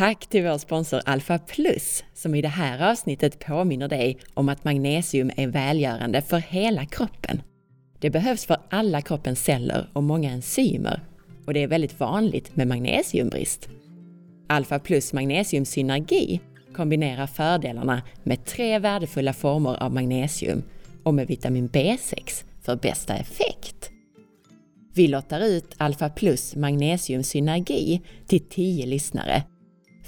Tack till vår sponsor Alpha Plus som i det här avsnittet påminner dig om att magnesium är välgörande för hela kroppen. Det behövs för alla kroppens celler och många enzymer och det är väldigt vanligt med magnesiumbrist. Alpha Plus Magnesium Synergi kombinerar fördelarna med tre värdefulla former av magnesium och med vitamin B6 för bästa effekt. Vi lottar ut Alpha Plus Magnesium Synergi till 10 lyssnare.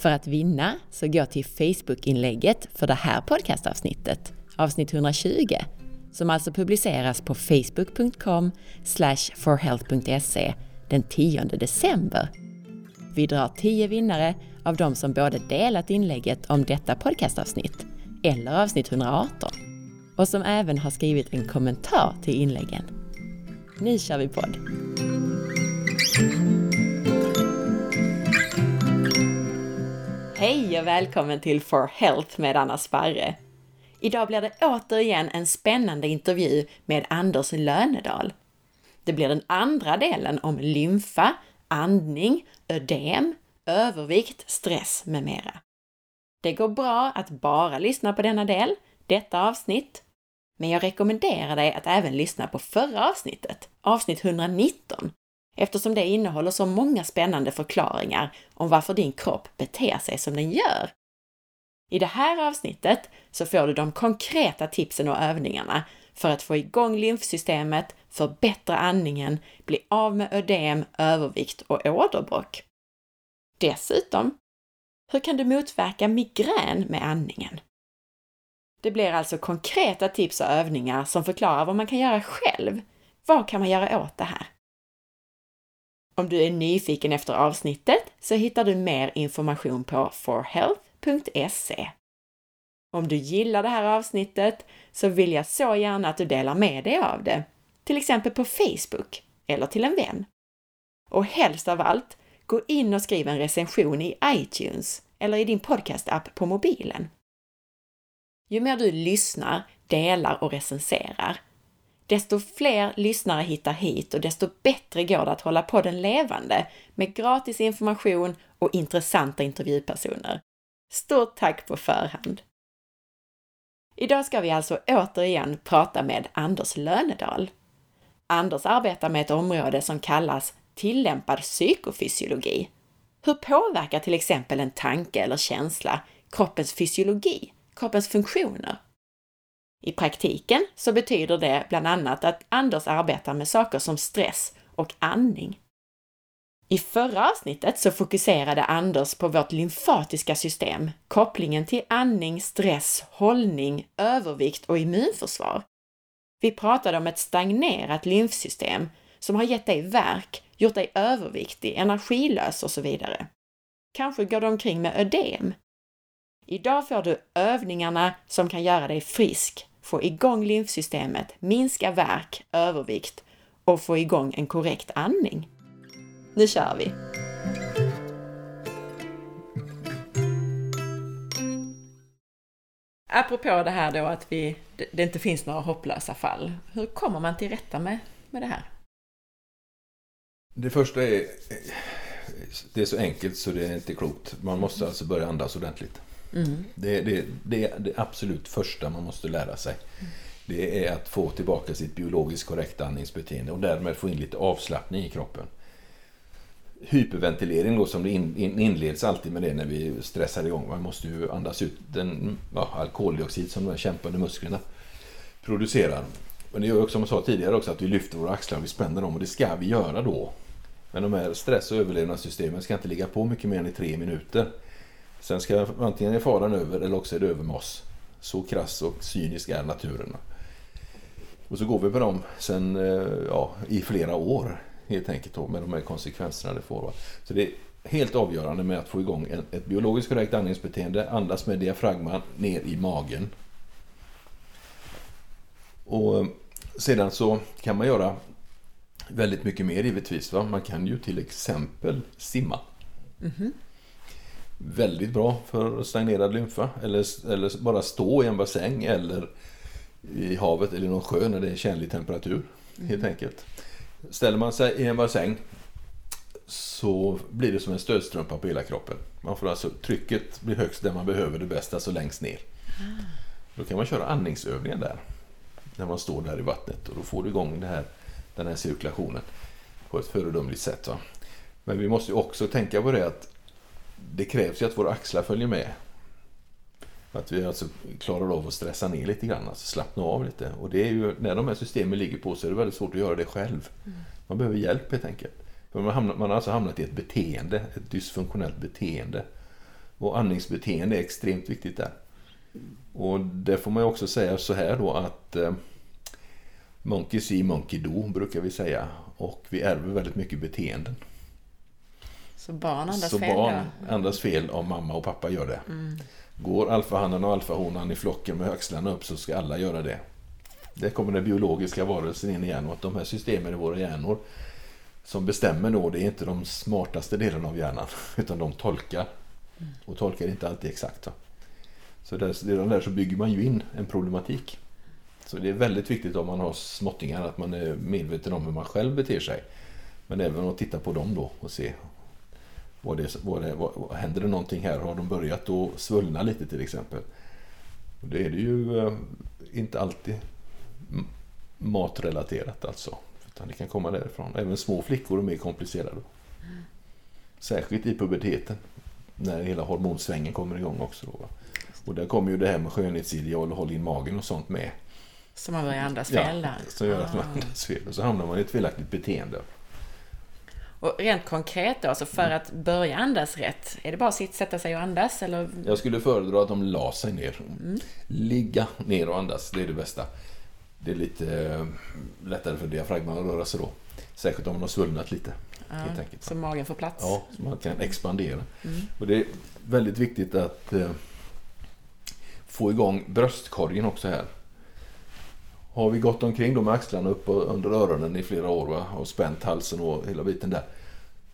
För att vinna så gå till Facebook-inlägget för det här podcastavsnittet, avsnitt 120, som alltså publiceras på facebook.com forhealth.se den 10 december. Vi drar 10 vinnare av de som både delat inlägget om detta podcastavsnitt eller avsnitt 118 och som även har skrivit en kommentar till inläggen. Nu kör vi podd! Hej och välkommen till For Health med Anna Sparre! Idag blir det återigen en spännande intervju med Anders Lönedal. Det blir den andra delen om lymfa, andning, ödem, övervikt, stress med mera. Det går bra att bara lyssna på denna del, detta avsnitt, men jag rekommenderar dig att även lyssna på förra avsnittet, avsnitt 119, eftersom det innehåller så många spännande förklaringar om varför din kropp beter sig som den gör. I det här avsnittet så får du de konkreta tipsen och övningarna för att få igång lymfsystemet, förbättra andningen, bli av med ödem, övervikt och åderbråck. Dessutom, hur kan du motverka migrän med andningen? Det blir alltså konkreta tips och övningar som förklarar vad man kan göra själv. Vad kan man göra åt det här? Om du är nyfiken efter avsnittet så hittar du mer information på forhealth.se. Om du gillar det här avsnittet så vill jag så gärna att du delar med dig av det, till exempel på Facebook eller till en vän. Och helst av allt, gå in och skriv en recension i iTunes eller i din podcast-app på mobilen. Ju mer du lyssnar, delar och recenserar, desto fler lyssnare hittar hit och desto bättre går det att hålla podden levande med gratis information och intressanta intervjupersoner. Stort tack på förhand! Idag ska vi alltså återigen prata med Anders Lönedal. Anders arbetar med ett område som kallas tillämpad psykofysiologi. Hur påverkar till exempel en tanke eller känsla kroppens fysiologi, kroppens funktioner? I praktiken så betyder det bland annat att Anders arbetar med saker som stress och andning. I förra avsnittet så fokuserade Anders på vårt lymfatiska system, kopplingen till andning, stress, hållning, övervikt och immunförsvar. Vi pratade om ett stagnerat lymfsystem som har gett dig värk, gjort dig överviktig, energilös och så vidare. Kanske går du omkring med ödem. Idag får du övningarna som kan göra dig frisk, få igång lymfsystemet, minska värk, övervikt och få igång en korrekt andning. Nu kör vi! Apropå det här då att vi, det inte finns några hopplösa fall. Hur kommer man till rätta med, med det här? Det första är, det är så enkelt så det är inte klokt. Man måste alltså börja andas ordentligt. Mm. Det, det, det är det absolut första man måste lära sig. Mm. Det är att få tillbaka sitt biologiskt korrekta andningsbeteende och därmed få in lite avslappning i kroppen hyperventilering då som det in, in, inleds alltid med det när vi stressar igång. Man måste ju andas ut den ja, alkoholdioxid som de kämpande musklerna producerar. Men det gör också, som jag sa tidigare också, att vi lyfter våra axlar och vi spänner dem och det ska vi göra då. Men de här stress och överlevnadssystemen ska inte ligga på mycket mer än i tre minuter. Sen ska antingen är faran över eller också är det över med oss. Så krass och cynisk är naturen. Och så går vi på dem sen, eh, ja, i flera år helt enkelt då, med de här konsekvenserna det får. Så det är helt avgörande med att få igång ett biologiskt korrekt andningsbeteende, andas med diafragman ner i magen. Och eh, sedan så kan man göra väldigt mycket mer givetvis. Va? Man kan ju till exempel simma. Mm -hmm. Väldigt bra för stagnerad lymfa. Eller, eller bara stå i en bassäng eller i havet eller i någon sjö när det är tjänlig temperatur. Mm. Helt enkelt. Ställer man sig i en bassäng så blir det som en stödstrumpa på hela kroppen. Man får alltså, trycket blir högst där man behöver det bäst, alltså längst ner. Då kan man köra andningsövningar där. När man står där i vattnet och då får du igång det här, den här cirkulationen på ett föredömligt sätt. Va? Men vi måste också tänka på det att det krävs ju att våra axlar följer med. Att vi alltså klarar av att stressa ner lite grann, alltså slappna av lite. Och det är ju, när de här systemen ligger på så är det väldigt svårt att göra det själv. Man behöver hjälp helt enkelt. För man, hamnar, man har alltså hamnat i ett beteende, ett dysfunktionellt beteende. Och andningsbeteende är extremt viktigt där. Och det får man ju också säga så här då att eh, Monkey see, monkey do brukar vi säga. Och vi ärver väldigt mycket beteenden. Så barn andas så fel barn då? andas fel om mamma och pappa gör det. Mm. Går alfahannen och alfahonan i flocken med axlarna upp så ska alla göra det. Det kommer den biologiska varelsen in igen och att de här systemen i våra hjärnor som bestämmer då, det är inte de smartaste delarna av hjärnan utan de tolkar. Och tolkar inte alltid exakt. Så där, redan där så bygger man ju in en problematik. Så det är väldigt viktigt om man har småttingar att man är medveten om hur man själv beter sig. Men även att titta på dem då och se vad det, vad det, vad, händer det någonting här? Har de börjat att svullna lite till exempel? Och det är det ju eh, inte alltid matrelaterat alltså. Utan det kan komma därifrån. Även små flickor är mer komplicerade. Särskilt i puberteten. När hela hormonsvängen kommer igång också. Då? Och där kommer ju det här med skönhetsideal och håll in magen och sånt med. Så man börjar andas fel där? som gör att man Ah. andas fel. Och så hamnar man i ett felaktigt beteende. Och rent konkret då, alltså för att börja andas rätt, är det bara att sätta sig och andas eller? Jag skulle föredra att de la sig ner. Mm. Ligga ner och andas, det är det bästa. Det är lite eh, lättare för diafragman att röra sig då. Särskilt om man har svullnat lite. Ja, helt enkelt. så magen får plats? Ja, så man kan expandera. Mm. Och det är väldigt viktigt att eh, få igång bröstkorgen också här. Har vi gått omkring då med axlarna upp och under öronen i flera år va? och spänt halsen och hela biten där.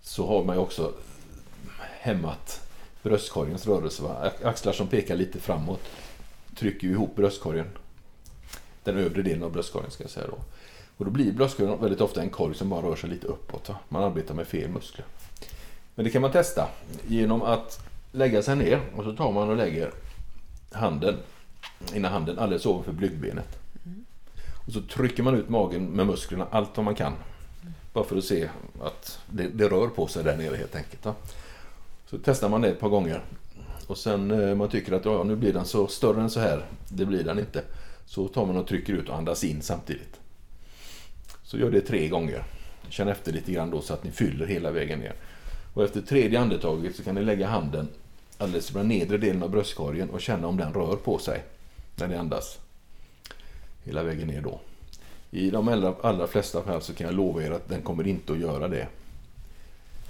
Så har man ju också hämmat bröstkorgens rörelse. Va? Axlar som pekar lite framåt trycker ju ihop bröstkorgen. Den övre delen av bröstkorgen ska jag säga då. Och då blir bröstkorgen väldigt ofta en korg som bara rör sig lite uppåt. Va? Man arbetar med fel muskler. Men det kan man testa genom att lägga sig ner och så tar man och lägger handen, ena handen alldeles ovanför blygdbenet. Och så trycker man ut magen med musklerna allt vad man kan. Bara för att se att det, det rör på sig där nere helt enkelt. Va? Så testar man det ett par gånger. Och sen eh, man tycker att ja, nu blir den så större än så här. Det blir den inte. Så tar man och trycker ut och andas in samtidigt. Så gör det tre gånger. Känn efter lite grann då så att ni fyller hela vägen ner. Och efter tredje andetaget så kan ni lägga handen alldeles på den nedre delen av bröstkorgen och känna om den rör på sig när ni andas. Hela vägen ner då. I de allra, allra flesta fall så kan jag lova er att den kommer inte att göra det.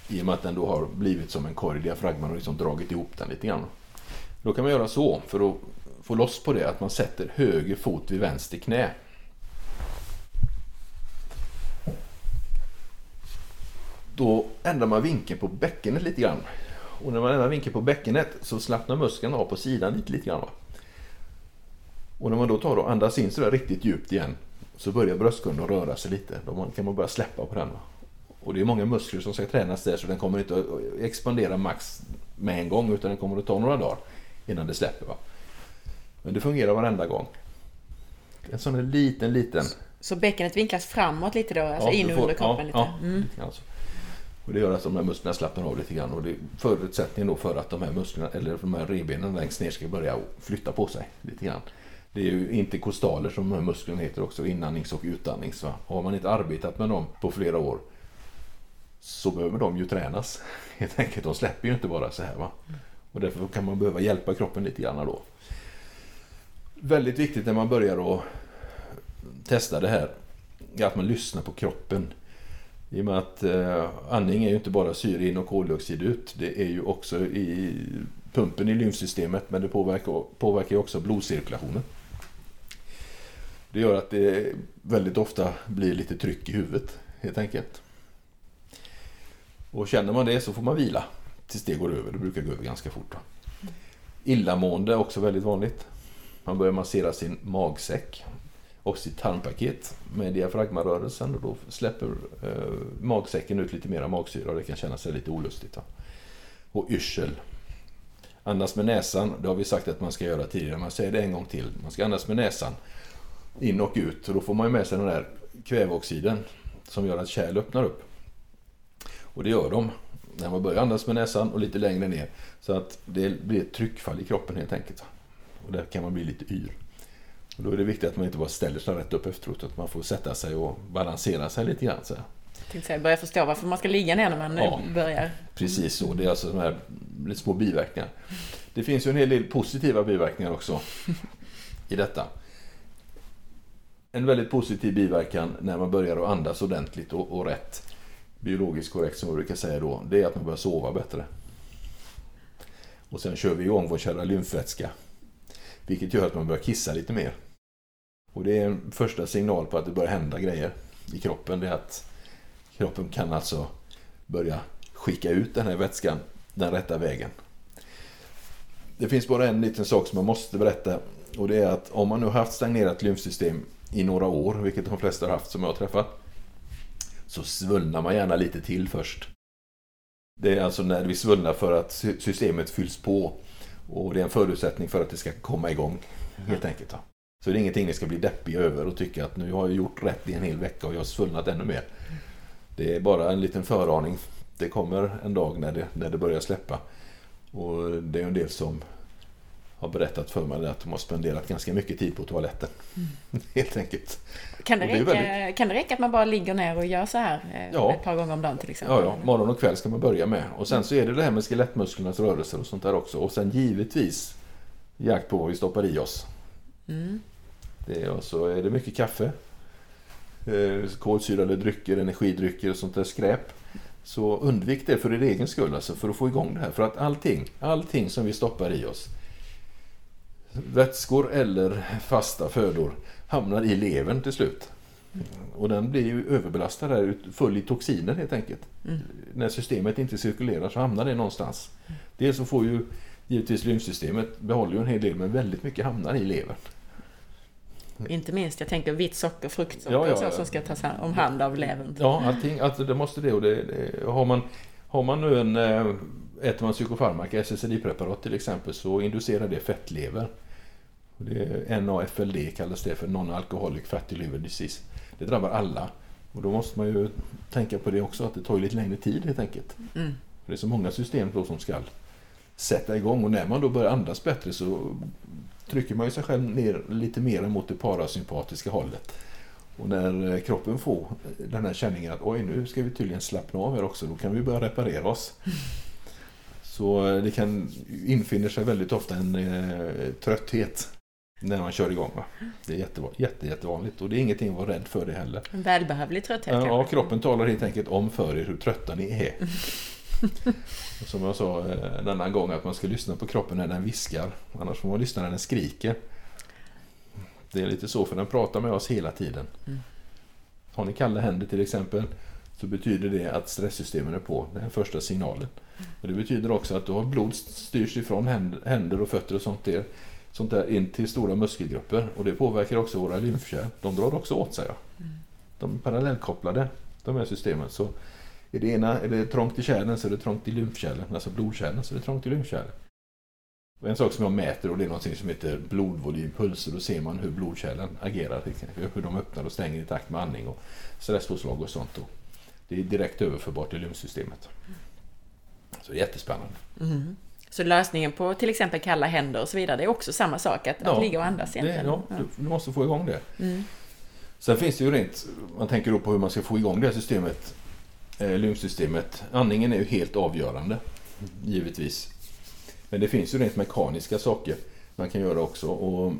I och med att den då har blivit som en korg, diafragman och liksom dragit ihop den lite grann. Då kan man göra så för att få loss på det att man sätter höger fot vid vänster knä. Då ändrar man vinkeln på bäckenet lite grann. Och när man ändrar vinkeln på bäckenet så slappnar muskeln av på sidan lite, lite grann. Va? Och när man då tar och andas in sådär riktigt djupt igen så börjar bröstkorgen att röra sig lite. Då kan man börja släppa på den. Va? Och det är många muskler som ska tränas där så den kommer inte att expandera max med en gång utan den kommer att ta några dagar innan det släpper. Va? Men det fungerar varenda gång. En sån här liten, liten... Så bäckenet vinklas framåt lite då, alltså Ja, in får- under kroppen ja, lite? ja, Mm. lite grann så. Och det gör att de här musklerna slappnar av lite grann och det är förutsättningen då för att de här musklerna, eller de här revbenen längst ner ska börja flytta på sig lite grann. Det är ju interkostaler som de här musklerna heter också, inandnings och utandnings. Va? Har man inte arbetat med dem på flera år så behöver de ju tränas. Helt enkelt, de släpper ju inte bara så här. Va? Och därför kan man behöva hjälpa kroppen lite grann då. Väldigt viktigt när man börjar att testa det här är att man lyssnar på kroppen. I och med att eh, andning är ju inte bara syre in och koldioxid ut. Det är ju också i pumpen i lymfsystemet men det påverkar, påverkar ju också blodcirkulationen. Det gör att det väldigt ofta blir lite tryck i huvudet helt enkelt. Och känner man det så får man vila tills det går över. Det brukar gå över ganska fort. Då. Illamående är också väldigt vanligt. Man börjar massera sin magsäck. och sitt tarmpaket med diafragmarörelsen och då släpper eh, magsäcken ut lite mera magsyra och det kan kännas lite olustigt. Då. Och yrsel. Andas med näsan, det har vi sagt att man ska göra tidigare, man säger det en gång till. Man ska andas med näsan in och ut och då får man ju med sig den där kväveoxiden som gör att kärl öppnar upp. Och det gör de när man börjar andas med näsan och lite längre ner. Så att det blir ett tryckfall i kroppen helt enkelt. Och där kan man bli lite yr. Och då är det viktigt att man inte bara ställer sig rätt upp efteråt, att man får sätta sig och balansera sig lite grann. Så här. Jag tänkte säga, börja förstå varför man ska ligga ner när man ja, börjar. Precis så, det är alltså de här små biverkningar. Det finns ju en hel del positiva biverkningar också i detta. En väldigt positiv biverkan när man börjar att andas ordentligt och, och rätt, biologiskt korrekt som vi brukar säga då, det är att man börjar sova bättre. Och sen kör vi igång vår kära lymfvätska vilket gör att man börjar kissa lite mer. Och det är en första signal på att det börjar hända grejer i kroppen. Det är att kroppen kan alltså börja skicka ut den här vätskan den rätta vägen. Det finns bara en liten sak som jag måste berätta och det är att om man nu haft stagnerat lymfsystem i några år, vilket de flesta har haft som jag har träffat, så svullnar man gärna lite till först. Det är alltså när vi svullnar för att systemet fylls på och det är en förutsättning för att det ska komma igång helt enkelt. Så det är ingenting ni ska bli deppiga över och tycka att nu har jag gjort rätt i en hel vecka och jag har svullnat ännu mer. Det är bara en liten föraning. Det kommer en dag när det, när det börjar släppa. Och det är en del som har berättat för mig att de har spenderat ganska mycket tid på toaletten. Mm. Helt enkelt. Kan det, räcka, väldigt... kan det räcka att man bara ligger ner och gör så här eh, ja. ett par gånger om dagen till exempel? Ja, ja, morgon och kväll ska man börja med. Och sen så är det det här med skelettmusklernas rörelser och sånt där också. Och sen givetvis jakt på vad vi stoppar i oss. Mm. Det är, och så är det mycket kaffe, eh, kolsyrade drycker, energidrycker och sånt där skräp. Så undvik det för er egen skull, alltså för att få igång det här. För att allting, allting som vi stoppar i oss vätskor eller fasta födor hamnar i levern till slut. Och den blir ju överbelastad där, full i toxiner helt enkelt. Mm. När systemet inte cirkulerar så hamnar det någonstans. Dels så får ju givetvis lymfsystemet behåller ju en hel del men väldigt mycket hamnar i levern. Inte minst, jag tänker vitt socker, fruktsocker ja, ja, ja. som ska tas om hand av levern. Ja, allting, alltså det måste det. Och det, det har, man, har man nu en, eh, äter man psykofarmaka, SSRI-preparat till exempel, så inducerar det fettlever. Det är NAFLD kallas det för Non-Alcoholic Fatty Liver Disease. Det drabbar alla. Och då måste man ju tänka på det också, att det tar lite längre tid helt enkelt. Mm. Det är så många system då som ska sätta igång och när man då börjar andas bättre så trycker man ju sig själv ner lite mer mot det parasympatiska hållet. Och när eh, kroppen får den här känningen att oj nu ska vi tydligen slappna av här också, då kan vi börja reparera oss. Så eh, det kan infinner sig väldigt ofta en eh, trötthet när man kör igång. Va? Det är jätte, jätte, jättevanligt och det är ingenting att vara rädd för det heller. En välbehövlig trötthet Ja, kanske. kroppen talar helt enkelt om för er hur trötta ni är. Som jag sa eh, denna gång att man ska lyssna på kroppen när den viskar. Annars får man lyssna när den skriker. Det är lite så för den pratar med oss hela tiden. Mm. Har ni kalla händer till exempel så betyder det att stresssystemen är på. Det är den första signalen. Och det betyder också att du har blod styrs ifrån händer och fötter och sånt där sånt där in till stora muskelgrupper och det påverkar också våra lymfkärl. De drar också åt sig. Mm. De är parallellkopplade, de här systemen. Så är det ena är det trångt i kärlen så är det trångt i lymfkärlen, alltså blodkärlen så är det trångt i lymfkärlen. Och en sak som jag mäter och det är något som heter blodvolympulser. Då ser man hur blodkärlen agerar, hur de öppnar och stänger i takt med andning och stresspåslag och sånt. Och Det är direkt överförbart i lymfsystemet. Så det är jättespännande. Mm. Så lösningen på till exempel kalla händer och så vidare, det är också samma sak, att, ja, att ligga och andas egentligen. Det, ja, du, du, måste få igång det. Mm. Sen finns det ju rent, man tänker då på hur man ska få igång det här systemet, eh, lymfsystemet. Andningen är ju helt avgörande, givetvis. Men det finns ju rent mekaniska saker man kan göra också. Och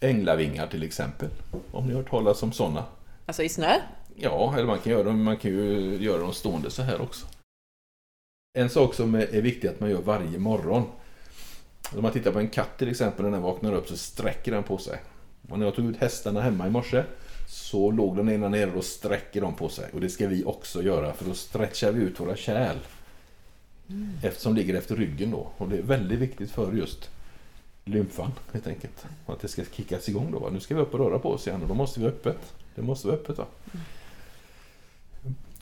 änglavingar till exempel, om ni har hört talas om sådana. Alltså i snö? Ja, eller man kan, göra, man kan ju göra dem stående så här också. En sak som är viktig att man gör varje morgon. Om man tittar på en katt till exempel, när den vaknar upp så sträcker den på sig. Och när jag tog ut hästarna hemma i morse så låg den ena nere och sträcker de på sig. Och det ska vi också göra för då stretchar vi ut våra kärl. Mm. Eftersom de ligger efter ryggen då. Och det är väldigt viktigt för just lymfan helt enkelt. Och att det ska kickas igång då. Va? Nu ska vi upp och röra på oss igen och då måste vi vara öppet. Det måste vara öppet va.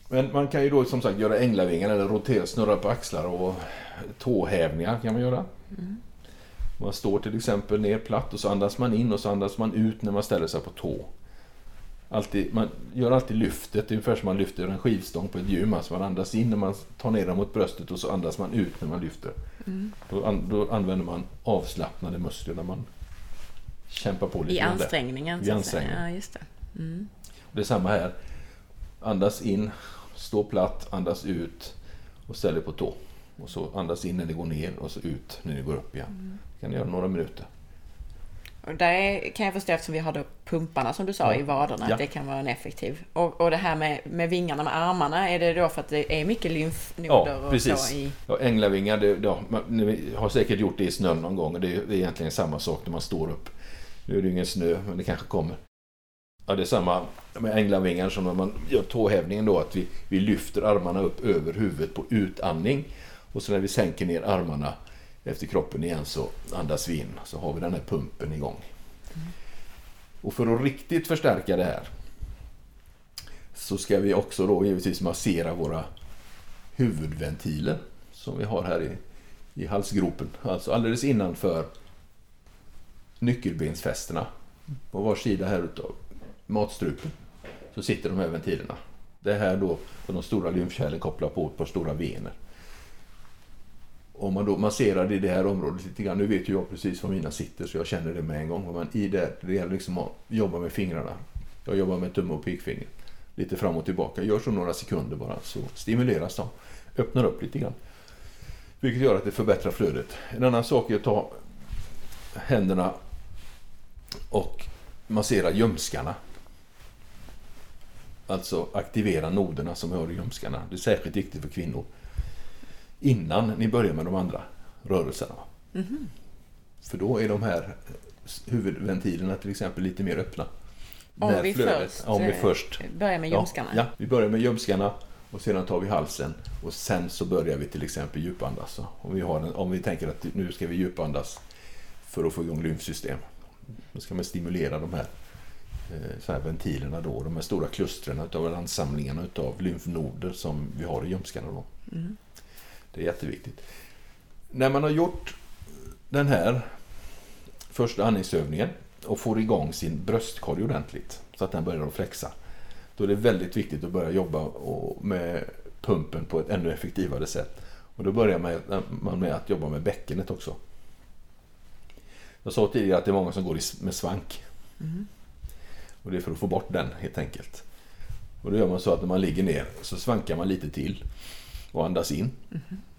Men man kan ju då som sagt göra änglavingar eller rotera, snurra på axlar och tåhävningar kan man göra. Man står till exempel ner platt och så andas man in och så andas man ut när man ställer sig på tå. Alltid, man gör alltid lyftet, ungefär som man lyfter en skivstång på ett gym. Alltså man andas in när man tar ner den mot bröstet och så andas man ut när man lyfter. Mm. Då, an, då använder man avslappnade muskler när man kämpar på lite I ansträngningen. I ansträngningen. Ja, just det. Mm. Det är samma här. Andas in, stå platt, andas ut och ställ dig på tå. Och så andas in när det går ner och så ut när det går upp igen. Det kan ni göra några minuter. Och där kan jag förstå eftersom vi har då pumparna som du sa Ja. i vaderna, Ja. att det kan vara en effektiv. Och, och det här med, med vingarna med armarna, är det då för att det är mycket lymfnoder Ja, och precis. så i... Ja, änglavingar, det, ja, man, ni har säkert gjort det i snön någon gång. och Det är, det är egentligen samma sak när man står upp. Nu är det ingen snö, men det kanske kommer. Ja, det är samma med änglavingar som när man gör tåhävningen då, att vi, vi lyfter armarna upp över huvudet på utandning. Och så när vi sänker ner armarna efter kroppen igen så andas vi in. Så har vi den här pumpen igång. Och för att riktigt förstärka det här så ska vi också då givetvis massera våra huvudventiler som vi har här i, i halsgropen. Alltså alldeles innanför nyckelbensfästena på var sida här utav matstrupen så sitter de här ventilerna. Det är här då som de stora lymfkärlen kopplar på ett par stora vener. Om man då masserar i det här området lite grann, nu vet ju jag precis var mina sitter så jag känner det med en gång. Men i det, det gäller liksom att jobba med fingrarna. Jag jobbar med tumme och pekfinger. Lite fram och tillbaka. Gör så några sekunder bara så stimuleras de. Öppnar upp lite grann. Vilket gör att det förbättrar flödet. En annan sak är att ta händerna och massera ljumskarna. Alltså aktivera noderna som har i ljumskarna. Det är särskilt viktigt för kvinnor. Innan ni börjar med de andra rörelserna. För då är de här huvudventilerna till exempel lite mer öppna. Om vi först, om vi eh, först Börjar med ljumskarna. Ja, ja, vi börjar med ljumskarna och sedan tar vi halsen och sen så börjar vi till exempel djupandas. Om vi, har en, om vi tänker att nu ska vi djupandas för att få igång lymfsystem. Då ska man stimulera de här, eh, så här ventilerna då, de här stora klustren utav ansamlingarna utav lymfnoder som vi har i ljumskarna då. Mm. Det är jätteviktigt. När man har gjort den här första andningsövningen och får igång sin bröstkorg ordentligt så att den börjar att flexa. Då är det väldigt viktigt att börja jobba med pumpen på ett ännu effektivare sätt. Och då börjar man- med att jobba med bäckenet också. Jag sa tidigare att det är många som går med svank. Och det är för att få bort den helt enkelt. Och då gör man så att när man ligger ner så svankar man lite till och andas in.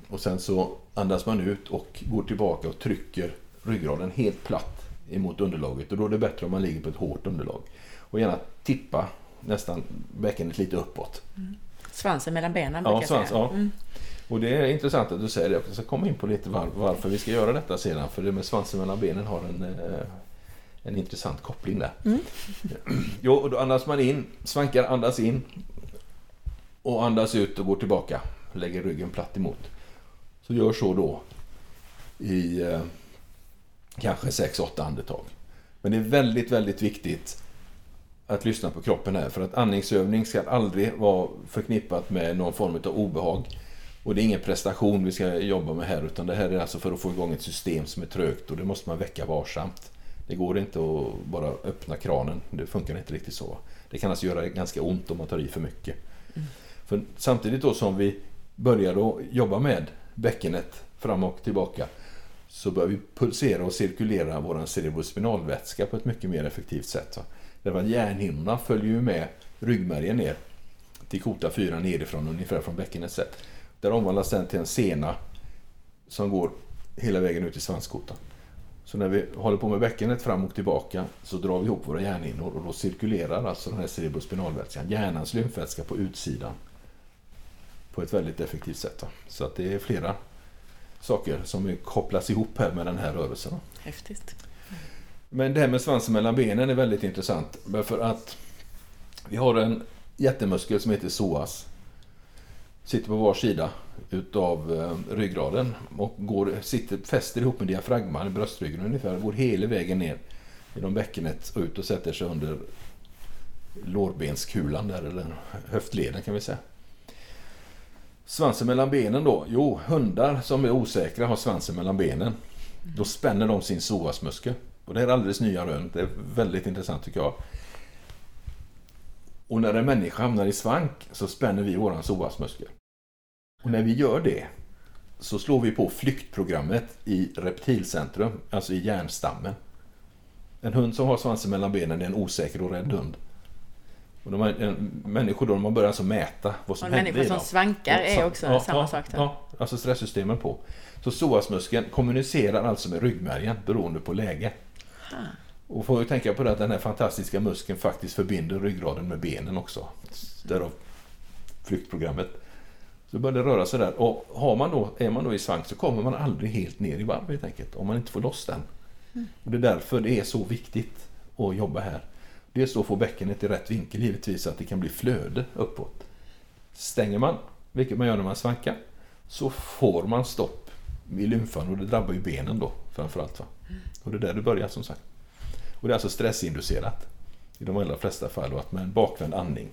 Och sen så andas man ut och går tillbaka och trycker ryggraden helt platt emot underlaget. Och då är det bättre om man ligger på ett hårt underlag. Och gärna tippa nästan bäckenet lite uppåt. Svansen mellan benen Ja, brukar jag svans, säga. ja. Mm. Och det är intressant att du säger det. Jag ska komma in på lite var, varför vi ska göra detta sedan. För det med svansen mellan benen har en, eh, en intressant koppling där. Jo, och då andas man in, svankar, andas in. Och andas ut och går tillbaka. Lägger ryggen platt emot. Så gör så då i eh, kanske 6-8 andetag. Men det är väldigt, väldigt viktigt att lyssna på kroppen här. För att andningsövning ska aldrig vara förknippat med någon form av obehag. Och det är ingen prestation vi ska jobba med här utan det här är alltså för att få igång ett system som är trögt och det måste man väcka varsamt. Det går inte att bara öppna kranen. Det funkar inte riktigt så. Det kan alltså göra ganska ont om man tar i för mycket. För samtidigt då som vi börjar att jobba med bäckenet fram och tillbaka så bör vi pulsera och cirkulera vår cerebrospinalvätska på ett mycket mer effektivt sätt. va. Därför att hjärnhinnorna följer ju med ryggmärgen ner till kota 4 nerifrån ungefär från bäckenets sätt. Där omvandlas den till en sena som går hela vägen ut i svanskotan. Så när vi håller på med bäckenet fram och tillbaka så drar vi ihop våra hjärnhinnor och då cirkulerar alltså den här cerebrospinalvätskan, hjärnans lymfvätska på utsidan på ett väldigt effektivt sätt. Så att det är flera saker som kopplas ihop här med den här rörelsen. Häftigt. Men det här med svansen mellan benen är väldigt intressant. För att vi har en jättemuskel som heter psoas sitter på var sida utav eh, ryggraden och går, sitter, fäster ihop med diafragman i bröstryggen ungefär. Går hela vägen ner genom bäckenet och ut och sätter sig under lårbenskulan där, eller höftleden kan vi säga. Svansen mellan benen då? Jo, hundar som är osäkra har svansen mellan benen. Då spänner de sin psoasmuskel. Och det är alldeles nya rön. Det är väldigt intressant tycker jag. Och när en människa hamnar i svank så spänner vi våran psoasmuskel. Och när vi gör det så slår vi på flyktprogrammet i reptilcentrum, alltså i hjärnstammen. En hund som har svansen mellan benen är en osäker och rädd hund. Och de här, människor då, man börjar alltså mäta vad som händer i dem. Som svankar är också ja, samma ja, sak. Då. Ja, alltså stresssystemen på. Så psoasmuskeln kommunicerar alltså med ryggmärgen beroende på läge. Ha. Och får ju tänka på det att den här fantastiska muskeln faktiskt förbinder ryggraden med benen också. Därav flyktprogrammet. Så börjar det röra sig där. Och har man då, är man då i svank så kommer man aldrig helt ner i varv helt enkelt. Om man inte får loss den. Mm. Och det är därför det är så viktigt att jobba här. Dels då få bäckenet i rätt vinkel givetvis så att det kan bli flöde uppåt. Stänger man, vilket man gör när man svankar, så får man stopp i lymfan och det drabbar ju benen då framförallt. Va? Och det är där det börjar som sagt. Och det är alltså stressinducerat i de allra flesta fall och att med en bakvänd andning.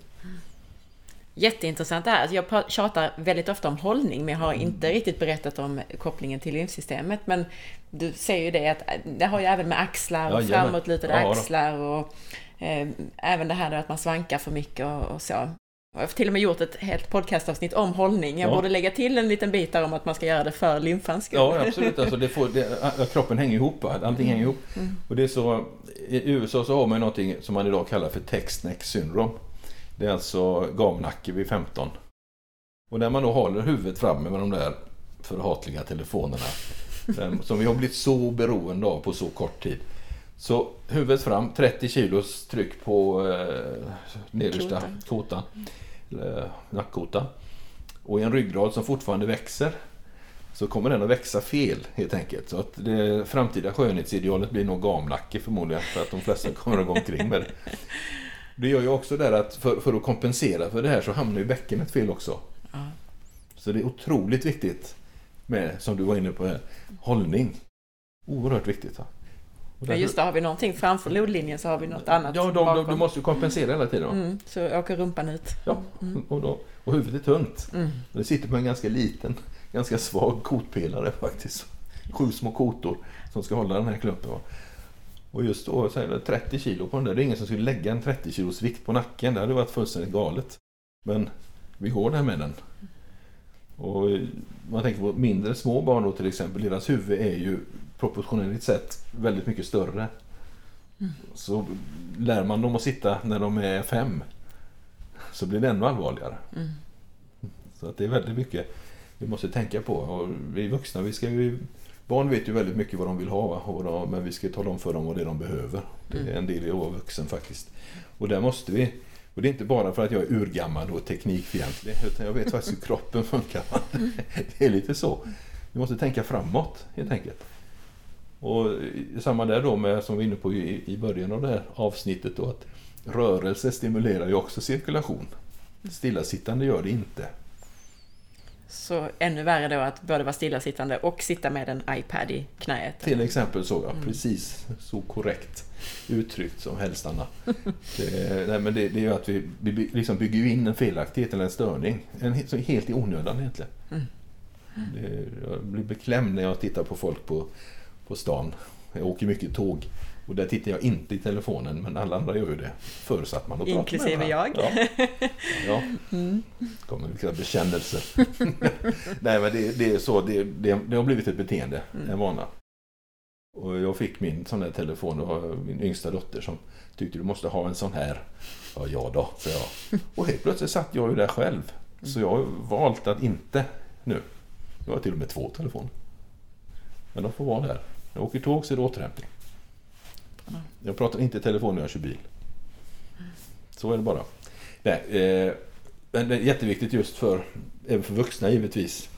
Jätteintressant det här. Alltså jag tjatar väldigt ofta om hållning men jag har inte riktigt berättat om kopplingen till lymfsystemet. Men du säger ju det att det har ju även med axlar och ja, framåtlutade ja, axlar och eh, även det här att man svankar för mycket och, och så. Jag har till och med gjort ett helt podcastavsnitt om hållning. Jag ja. borde lägga till en liten bit där om att man ska göra det för lymfans skull. Ja, absolut. Alltså det får, det, kroppen hänger ihop. Allting mm. hänger ihop. Mm. Och det är så, I USA så har man någonting som man idag kallar för text-neck syndrom. Det är alltså gamnacke vid 15. Och när man då håller huvudet framme med de där förhatliga telefonerna som vi har blivit så beroende av på så kort tid. Så huvudet fram, 30 kilos tryck på eh, nedersta kotan, eller nackkotan. Och i en ryggrad som fortfarande växer så kommer den att växa fel helt enkelt. Så att det framtida skönhetsidealet blir nog gamnacke förmodligen för att de flesta kommer att gå omkring med det. Det gör ju också där att för, för att kompensera för det här så hamnar ju bäckenet fel också. Ja. Så det är otroligt viktigt med, som du var inne på här, hållning. Oerhört viktigt. Va? Ja just det, har vi någonting framför lodlinjen så har vi något annat Ja, de, de, du måste ju kompensera hela tiden. Mm, så åker rumpan ut. Ja, mm. och, då, och huvudet är tunt. Mm. Det sitter på en ganska liten, ganska svag kotpelare faktiskt. Sju små kotor som ska hålla den här klumpen. Och just då så är det 30 kilo på den där. Det är ingen som skulle lägga en 30 kilos vikt på nacken. Det hade varit fullständigt galet. Men vi går där med den. Och man tänker på mindre små barn då till exempel. Deras huvud är ju proportionellt sett väldigt mycket större. Mm. Så lär man dem att sitta när de är fem så blir det ännu allvarligare. Mm. Så att det är väldigt mycket vi måste tänka på. Och vi vuxna, vi ska ju, barn vet ju väldigt mycket vad de vill ha och men vi ska tala om för dem vad det är de behöver. Det är mm. en del i att vara vuxen faktiskt. Och där måste vi och det är inte bara för att jag är urgammal och teknikfientlig utan jag vet faktiskt hur kroppen funkar. Det är lite så. Vi måste tänka framåt helt enkelt. Och samma där då med, som vi var inne på i, början av det här avsnittet då, att rörelse stimulerar ju också cirkulation. Stillasittande gör det inte. Så ännu värre då att både vara stillasittande och sitta med en iPad i knäet? Till exempel så, ja. Mm. Precis så korrekt uttryckt som helst Anna. Det, nej, men det, det är ju att vi, vi liksom bygger in en felaktighet eller en störning. En, helt i onödan egentligen. Mm. Det, jag blir beklämd när jag tittar på folk på på stan. Jag åker mycket tåg. Och där tittar jag inte i telefonen, men alla andra gör ju det. Förutsatt man Inklusive jag. Ja. ja. Mm. kommer vilka bekännelser. Nej, men det, det, är så. Det, det, det, har blivit ett beteende, mm. en vana. Och jag fick min sån här telefon, och min yngsta dotter som tyckte du måste ha en sån här. Ja, ja då, så jag. Och helt plötsligt satt jag ju där själv. Så jag har valt att inte nu. Jag har till och med två telefoner. Men de får vara där. När jag åker tåg så är det återhämtning. Jag pratar inte i telefon när jag kör bil. Så är det bara. Nej, eh, men det är jätteviktigt just för, även för vuxna givetvis.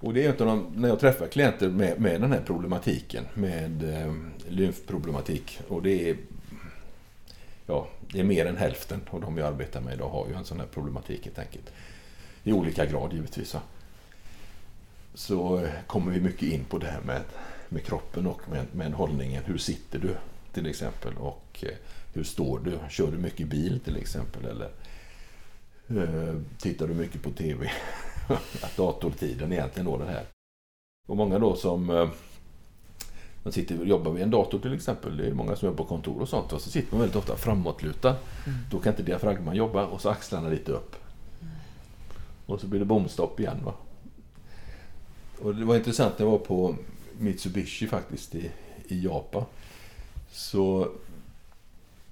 Och det är inte de, när jag träffar klienter med, med den här problematiken, med eh, lymfproblematik. Och det är, ja, det är mer än hälften av de jag arbetar med idag har ju en sån här problematik helt enkelt. i olika grad givetvis. Så, Så kommer vi mycket in på det här med, med kroppen och med, med hållningen. Hur sitter du till exempel och eh, hur står du? Kör du mycket bil till exempel? Eller eh, tittar du mycket på TV? Datortiden egentligen då den här. Och många då som eh, man sitter och jobbar vid en dator till exempel. Det är många som jobbar på kontor och sånt. Och så sitter man väldigt ofta framåtlutad. Mm. Då kan inte diafragman jobba och så axlarna lite upp. Mm. Och så blir det bomstopp igen. Va? Och det var intressant när jag var på Mitsubishi faktiskt i, i Japan. Så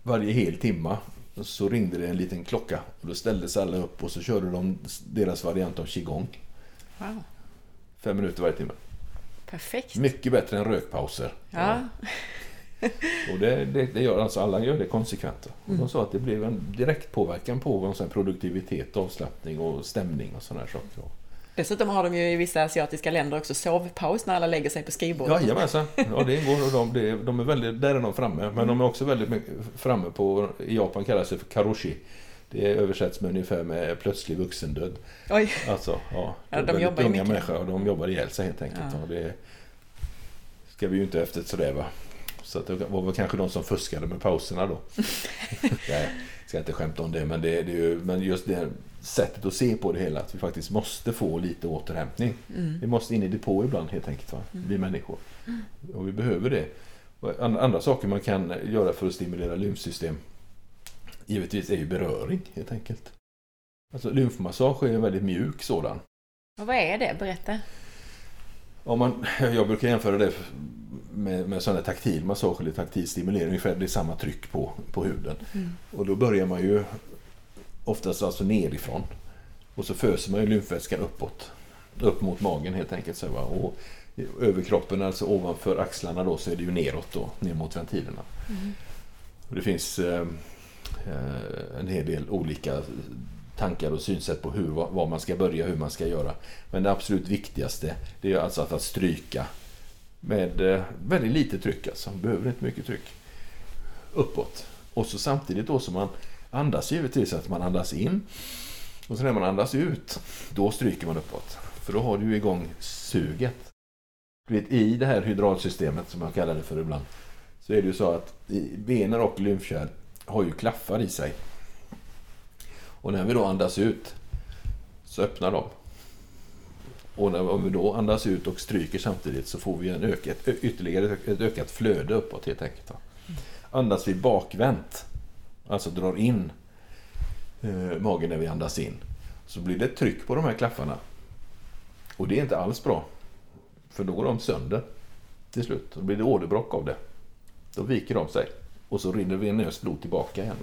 varje hel timma så ringde det en liten klocka. Och då ställde sig alla upp och så körde de deras variant av qigong. Wow. Fem minuter varje timme. Perfekt. Mycket bättre än rökpauser. Ja. och det, det, det, gör alltså alla gör det konsekvent. Mm. De sa att det blev en direkt påverkan på produktivitet, avslappning och stämning och sådana saker. Dessutom har de ju i vissa asiatiska länder också sovpaus när alla lägger sig på skrivbordet. Jajamensan, ja det ingår och de, de är väldigt, där är de framme. Men mm. de är också väldigt framme på, i Japan kallas det för karoshi. Det översätts med ungefär med plötslig vuxendöd. Oj! Alltså, ja. ja de jobbar ju mycket. människor och de jobbar ihjäl sig helt enkelt. Ja. det ska vi ju inte efter sådär va. Så det var väl kanske de som fuskade med pauserna då. Jag ska inte skämta om det men, det, det är ju, men just det sättet att se på det hela. Att vi faktiskt måste få lite återhämtning. Mm. Vi måste in i depå ibland helt enkelt. Va? Mm. Vi människor. Mm. Och vi behöver det. Andra saker man kan göra för att stimulera lymfsystem givetvis är ju beröring helt enkelt. Alltså lymfmassage är en väldigt mjuk sådan. Och vad är det? Berätta. Om man, jag brukar jämföra det med, med sån här taktil massage eller taktil stimulering. Ungefär det är samma tryck på, på huden. Mm. Och då börjar man ju oftast alltså nerifrån. Och så föser man ju lymfvätskan uppåt. Upp mot magen helt enkelt. Så, va? Och överkroppen, alltså ovanför axlarna då, så är det ju neråt då, ner mot ventilerna. Mm. Och det finns eh, eh, en hel del olika tankar och synsätt på hur, var man ska börja, hur man ska göra. Men det absolut viktigaste det är alltså att, att stryka med eh, väldigt lite tryck. Alltså. Behöver inte mycket tryck. Uppåt. Och så samtidigt då som man andas givetvis att man andas in. Och så när man andas ut, då stryker man uppåt. För då har du igång suget. Vet, I det här hydralsystemet som jag kallar det för ibland. Så är det ju så att benen och lymfkärl har ju klaffar i sig. Och när vi då andas ut så öppnar de. Och när, vi då andas ut och stryker samtidigt så får vi en ökat, ytterligare ett ökat flöde uppåt helt enkelt. Andas vi bakvänt, alltså drar in eh, magen när vi andas in, så blir det ett tryck på de här klaffarna. Och det är inte alls bra. För då går de sönder till slut. Då blir det åderbråck av det. Då viker de sig. Och så rinner venöst blod tillbaka igen.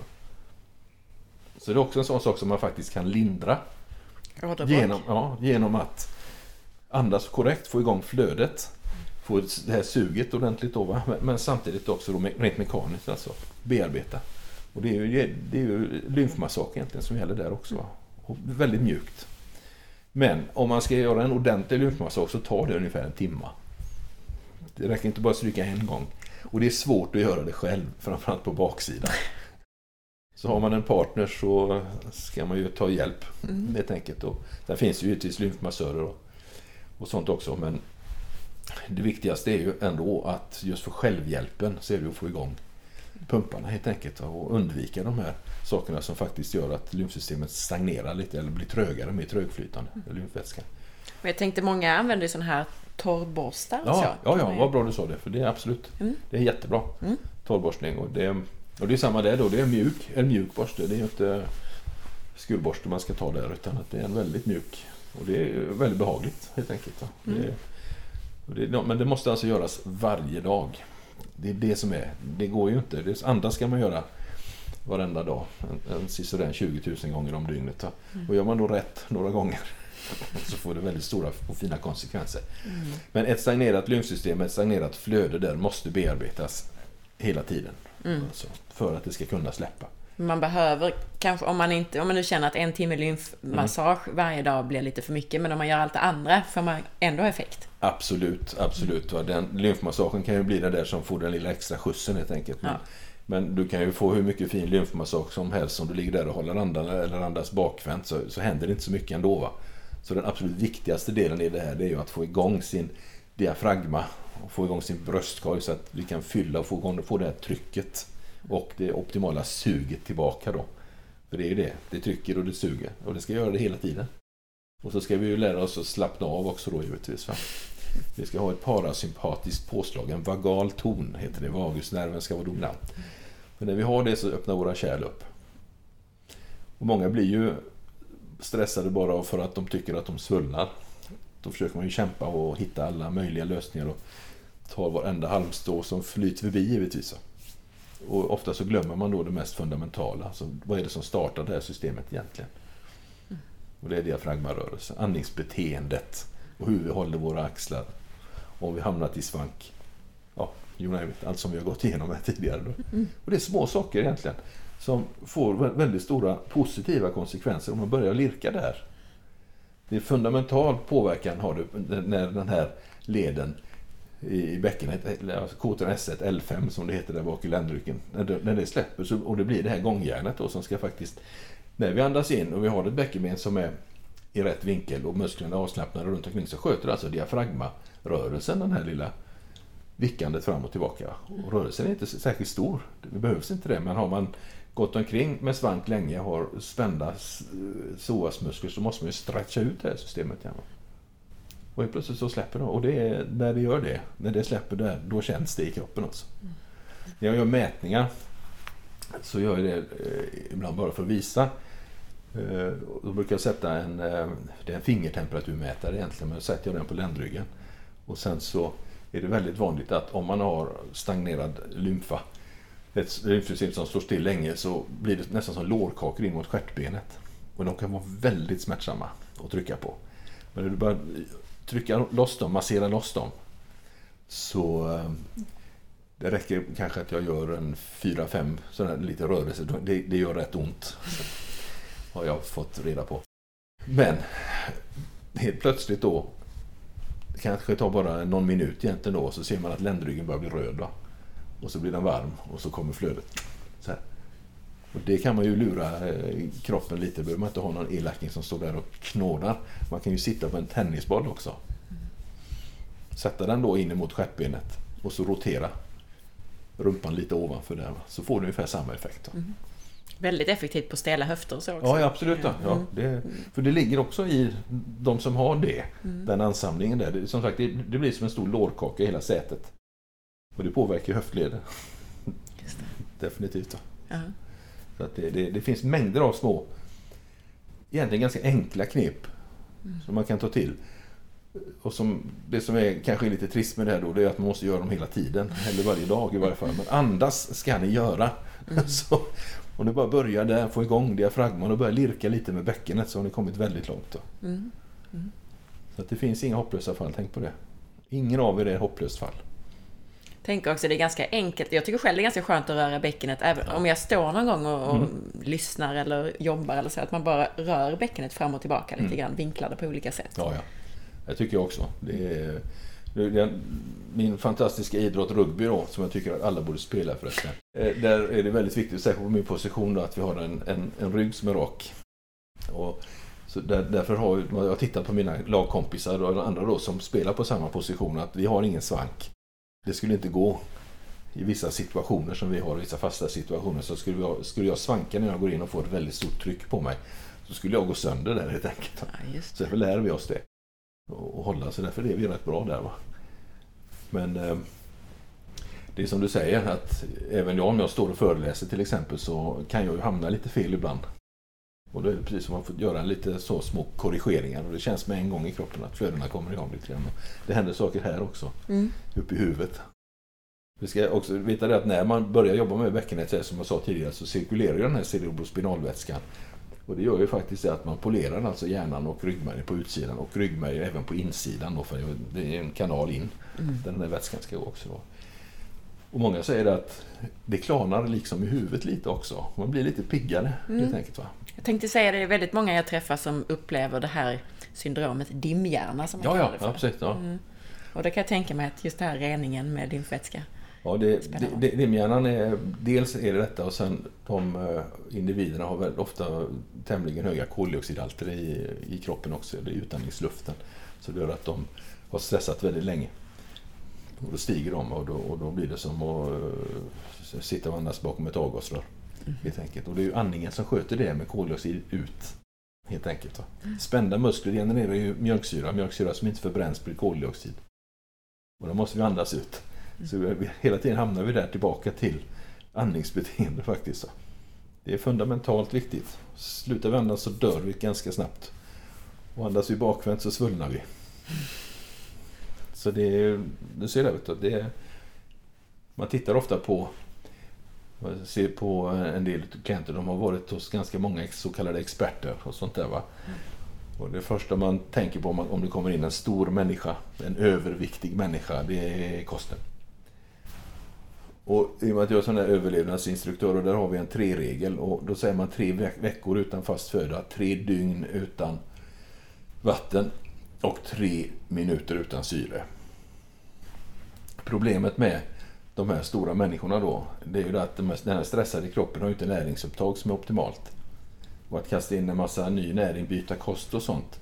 Så det är också en sån sak som man faktiskt kan lindra. Genom, ja, genom att andas korrekt, få igång flödet. Få det här suget ordentligt då? Men, men samtidigt också då, rent mekaniskt alltså bearbeta. Och det är ju, det är ju lymfmassage egentligen som gäller där också. Va? Och väldigt mjukt. Men om man ska göra en ordentlig lymfmassage så tar det ungefär en timme. Det räcker inte bara att stryka en gång. Och det är svårt att göra det själv, framförallt på baksidan. Så har man en partner så ska man ju ta hjälp mm. helt enkelt. Och där finns ju givetvis lymfmassörer och, och sånt också. Men det viktigaste är ju ändå att just för självhjälpen så är det att få igång pumparna helt enkelt och undvika de här sakerna som faktiskt gör att lymfsystemet stagnerar lite eller blir trögare, mer trögflytande, mm. lymfvätska. Jag tänkte många använder sådana här torrborstar. Ja, så. ja, ja, vad bra du sa det, för det är absolut, mm. det är jättebra. Mm. Torrborstning och det, och det är samma där då, det är mjuk, en mjuk borste, det är ju inte skurborste man ska ta där utan att det är en väldigt mjuk och det är väldigt behagligt helt enkelt. Mm. Det, det, men det måste alltså göras varje dag. Det är det som är, det går ju inte. Det andra ska man göra varenda dag. En, en, sådär 20 000 gånger om dygnet. Mm. Och gör man då rätt några gånger så får det väldigt stora och fina konsekvenser. Mm. Men ett stagnerat lymfsystem, ett stagnerat flöde där måste bearbetas hela tiden. Mm. Alltså, för att det ska kunna släppa. Man behöver kanske, om man, inte, om man nu känner att en timme lymfmassage mm. varje dag blir lite för mycket, men om man gör allt det andra får man ändå effekt? Absolut, absolut. Mm. Den lymfmassagen kan ju bli det där som får den lilla extra skjutsen helt enkelt. Men, Men du kan ju få hur mycket fin lymfmassage som helst om du ligger där och håller andan eller andas bakvänt så, så händer det inte så mycket ändå. Va? Så den absolut viktigaste delen i det här det är ju att få igång sin diafragma och få igång sin bröstkorg så att vi kan fylla och få igång få det här trycket och det optimala suget tillbaka då. För det är ju det, det trycker och det suger och det ska göra det hela tiden. Och så ska vi ju lära oss att slappna av också då givetvis. Va? Vi ska ha ett parasympatiskt påslag, en vagal ton heter det. Vagusnerven ska vara dominant. Men när vi har det så öppnar våra kärl upp. Och många blir ju stressade bara för att de tycker att de svullnar. Då försöker man ju kämpa och hitta alla möjliga lösningar och tar varenda halmstrå som flyter förbi givetvis. Och ofta så glömmer man då det mest fundamentala. Alltså, vad är det som startar det här systemet egentligen? Och det är diafragmarörelsen, andningsbeteendet och hur vi håller våra axlar. Om vi hamnat i svank. Ja, you it, allt som vi har gått igenom här tidigare. Mm. Och det är små saker egentligen som får väldigt stora positiva konsekvenser om man börjar lirka där. Det är fundamental påverkan har du när den här leden i bäckenet, K3 S1 L5 som det heter där bak i ländryggen. När det släpper så, och det blir det här gångjärnet då som ska faktiskt när vi andas in och vi har ett bäckenben som är i rätt vinkel och musklerna är avslappnade runt omkring så sköter alltså diafragmarörelsen den här lilla vickandet fram och tillbaka. Och rörelsen är inte särskilt stor, det behövs inte det, men har man gått omkring med svank länge och har spända psoasmuskler så måste man ju stretcha ut det här systemet. Igen. Och helt plötsligt så släpper det. Och det är, när det gör det, när det släpper där, då känns det i kroppen också. När jag gör mätningar så gör jag det eh, ibland bara för att visa Eh, då brukar jag sätta en, eh, det är en fingertemperaturmätare egentligen, men då sätter jag den på ländryggen. Och sen så är det väldigt vanligt att om man har stagnerad lymfa, ett lymfsystem som står still länge, så blir det nästan som lårkakor in mot stjärtbenet. Och de kan vara väldigt smärtsamma att trycka på. Men när du börjar trycka loss dem, massera loss dem, så eh, det räcker kanske att jag gör en fyra, fem sådana lite rörelser. Det, det gör rätt ont har jag fått reda på. Men helt plötsligt då, det kanske tar bara någon minut egentligen då, så ser man att ländryggen börjar bli röd. Va? Och så blir den varm och så kommer flödet. Så här. Och det kan man ju lura eh, kroppen lite. behöver man inte ha någon elacking som står där och knådar. Man kan ju sitta på en tennisboll också. Sätta den då in mot stjärtbenet och så rotera rumpan lite ovanför där. Så får du ungefär samma effekt. Mm. Väldigt effektivt på stela höfter så också. Ja, absolut. Ja. ja mm. det, för det ligger också i de som har det, mm. den ansamlingen där. Det, som sagt, det, det, blir som en stor lårkaka i hela sätet. Och det påverkar höftleden. Definitivt. Ja. Så att det, det, det, finns mängder av små, egentligen ganska enkla knep mm. som man kan ta till. Och som, det som är kanske lite trist med det här då, det är att man måste göra dem hela tiden. Eller varje dag i varje fall. Men andas ska ni göra. Mm. så, om du bara börjar där, få igång diafragman och börjar lirka lite med bäckenet så har ni kommit väldigt långt. Mm. Mm. Så att det finns inga hopplösa fall, tänk på det. Ingen av er är hopplöst fall. Tänk också, det är ganska enkelt. Jag tycker själv det är ganska skönt att röra bäckenet. Även om jag står någon gång och, och mm. lyssnar eller jobbar eller så. Att man bara rör bäckenet fram och tillbaka lite mm. grann. Vinklar det på olika sätt. Ja, ja. Det tycker jag också. Det är, min fantastiska idrott rugby då, som jag tycker att alla borde spela förresten. Eh, där är det väldigt viktigt, särskilt på min position, då, att vi har en, en, en rygg som är rak. Och så där, därför har jag, jag tittat på mina lagkompisar och andra då som spelar på samma position, att vi har ingen svank. Det skulle inte gå i vissa situationer som vi har, i vissa fasta situationer, så skulle jag, skulle jag svanka när jag går in och får ett väldigt stort tryck på mig, så skulle jag gå sönder där helt enkelt. Ja, så därför lär vi oss det och hålla. Så därför är vi rätt bra där. Va? Men eh, det är som du säger att även jag om jag står och föreläser till exempel så kan jag ju hamna lite fel ibland. Och då är det precis som man får göra lite så små korrigeringar och det känns med en gång i kroppen att flödena kommer igång lite grann. Det händer saker här också, mm. uppe i huvudet. Vi ska också veta det att när man börjar jobba med bäckenet, som jag sa tidigare, så cirkulerar den här cerebrospinalvätskan och det gör ju faktiskt det att man polerar alltså hjärnan och ryggmärgen på utsidan och ryggmärgen även på insidan då, för det är en kanal in mm. där den här vätskan ska gå också. Då. Och många säger att det klarnar liksom i huvudet lite också. Man blir lite piggare mm. helt enkelt. Va? Jag tänkte säga det, är väldigt många jag träffar som upplever det här syndromet dimhjärna som man ja, kallar det för. Ja, precis, ja. Mm. Och då kan jag tänka mig att just det här reningen med lymfvätska Ja, det, det, det, dimhjärnan är, dels är det detta och sen de uh, individerna har väldigt ofta tämligen höga koldioxidhalter i, i kroppen också, i utandningsluften. Så det gör att de har stressat väldigt länge. Och då stiger de och då, och då blir det som att uh, sitta och andas bakom ett avgasrör. Helt enkelt. Och det är ju andningen som sköter det med koldioxid ut. Helt enkelt. Mm. Spända muskler genererar ju mjölksyra, mjölksyra som inte förbränns blir koldioxid. Och då måste vi andas ut. Mm. Så vi, hela tiden hamnar vi där tillbaka till andningsbeteende faktiskt. Det är fundamentalt viktigt. Slutar vi andas så dör vi ganska snabbt. Och andas vi bakvänt så svullnar vi. Så det är, du ser det, det är, man tittar ofta på man ser på en del klienter, de har varit hos ganska många så kallade experter och sånt där. Va? Mm. Och det första man tänker på om det kommer in en stor människa, en överviktig människa, det är kosten. Och i och med att jag är sån där överlevnadsinstruktör och där har vi en tre-regel och då säger man tre veckor utan fast föda, tre dygn utan vatten och tre minuter utan syre. Problemet med de här stora människorna då, det är ju det att den här stressade kroppen har ju inte näringsupptag som är optimalt. Och att kasta in en massa ny näring, byta kost och sånt,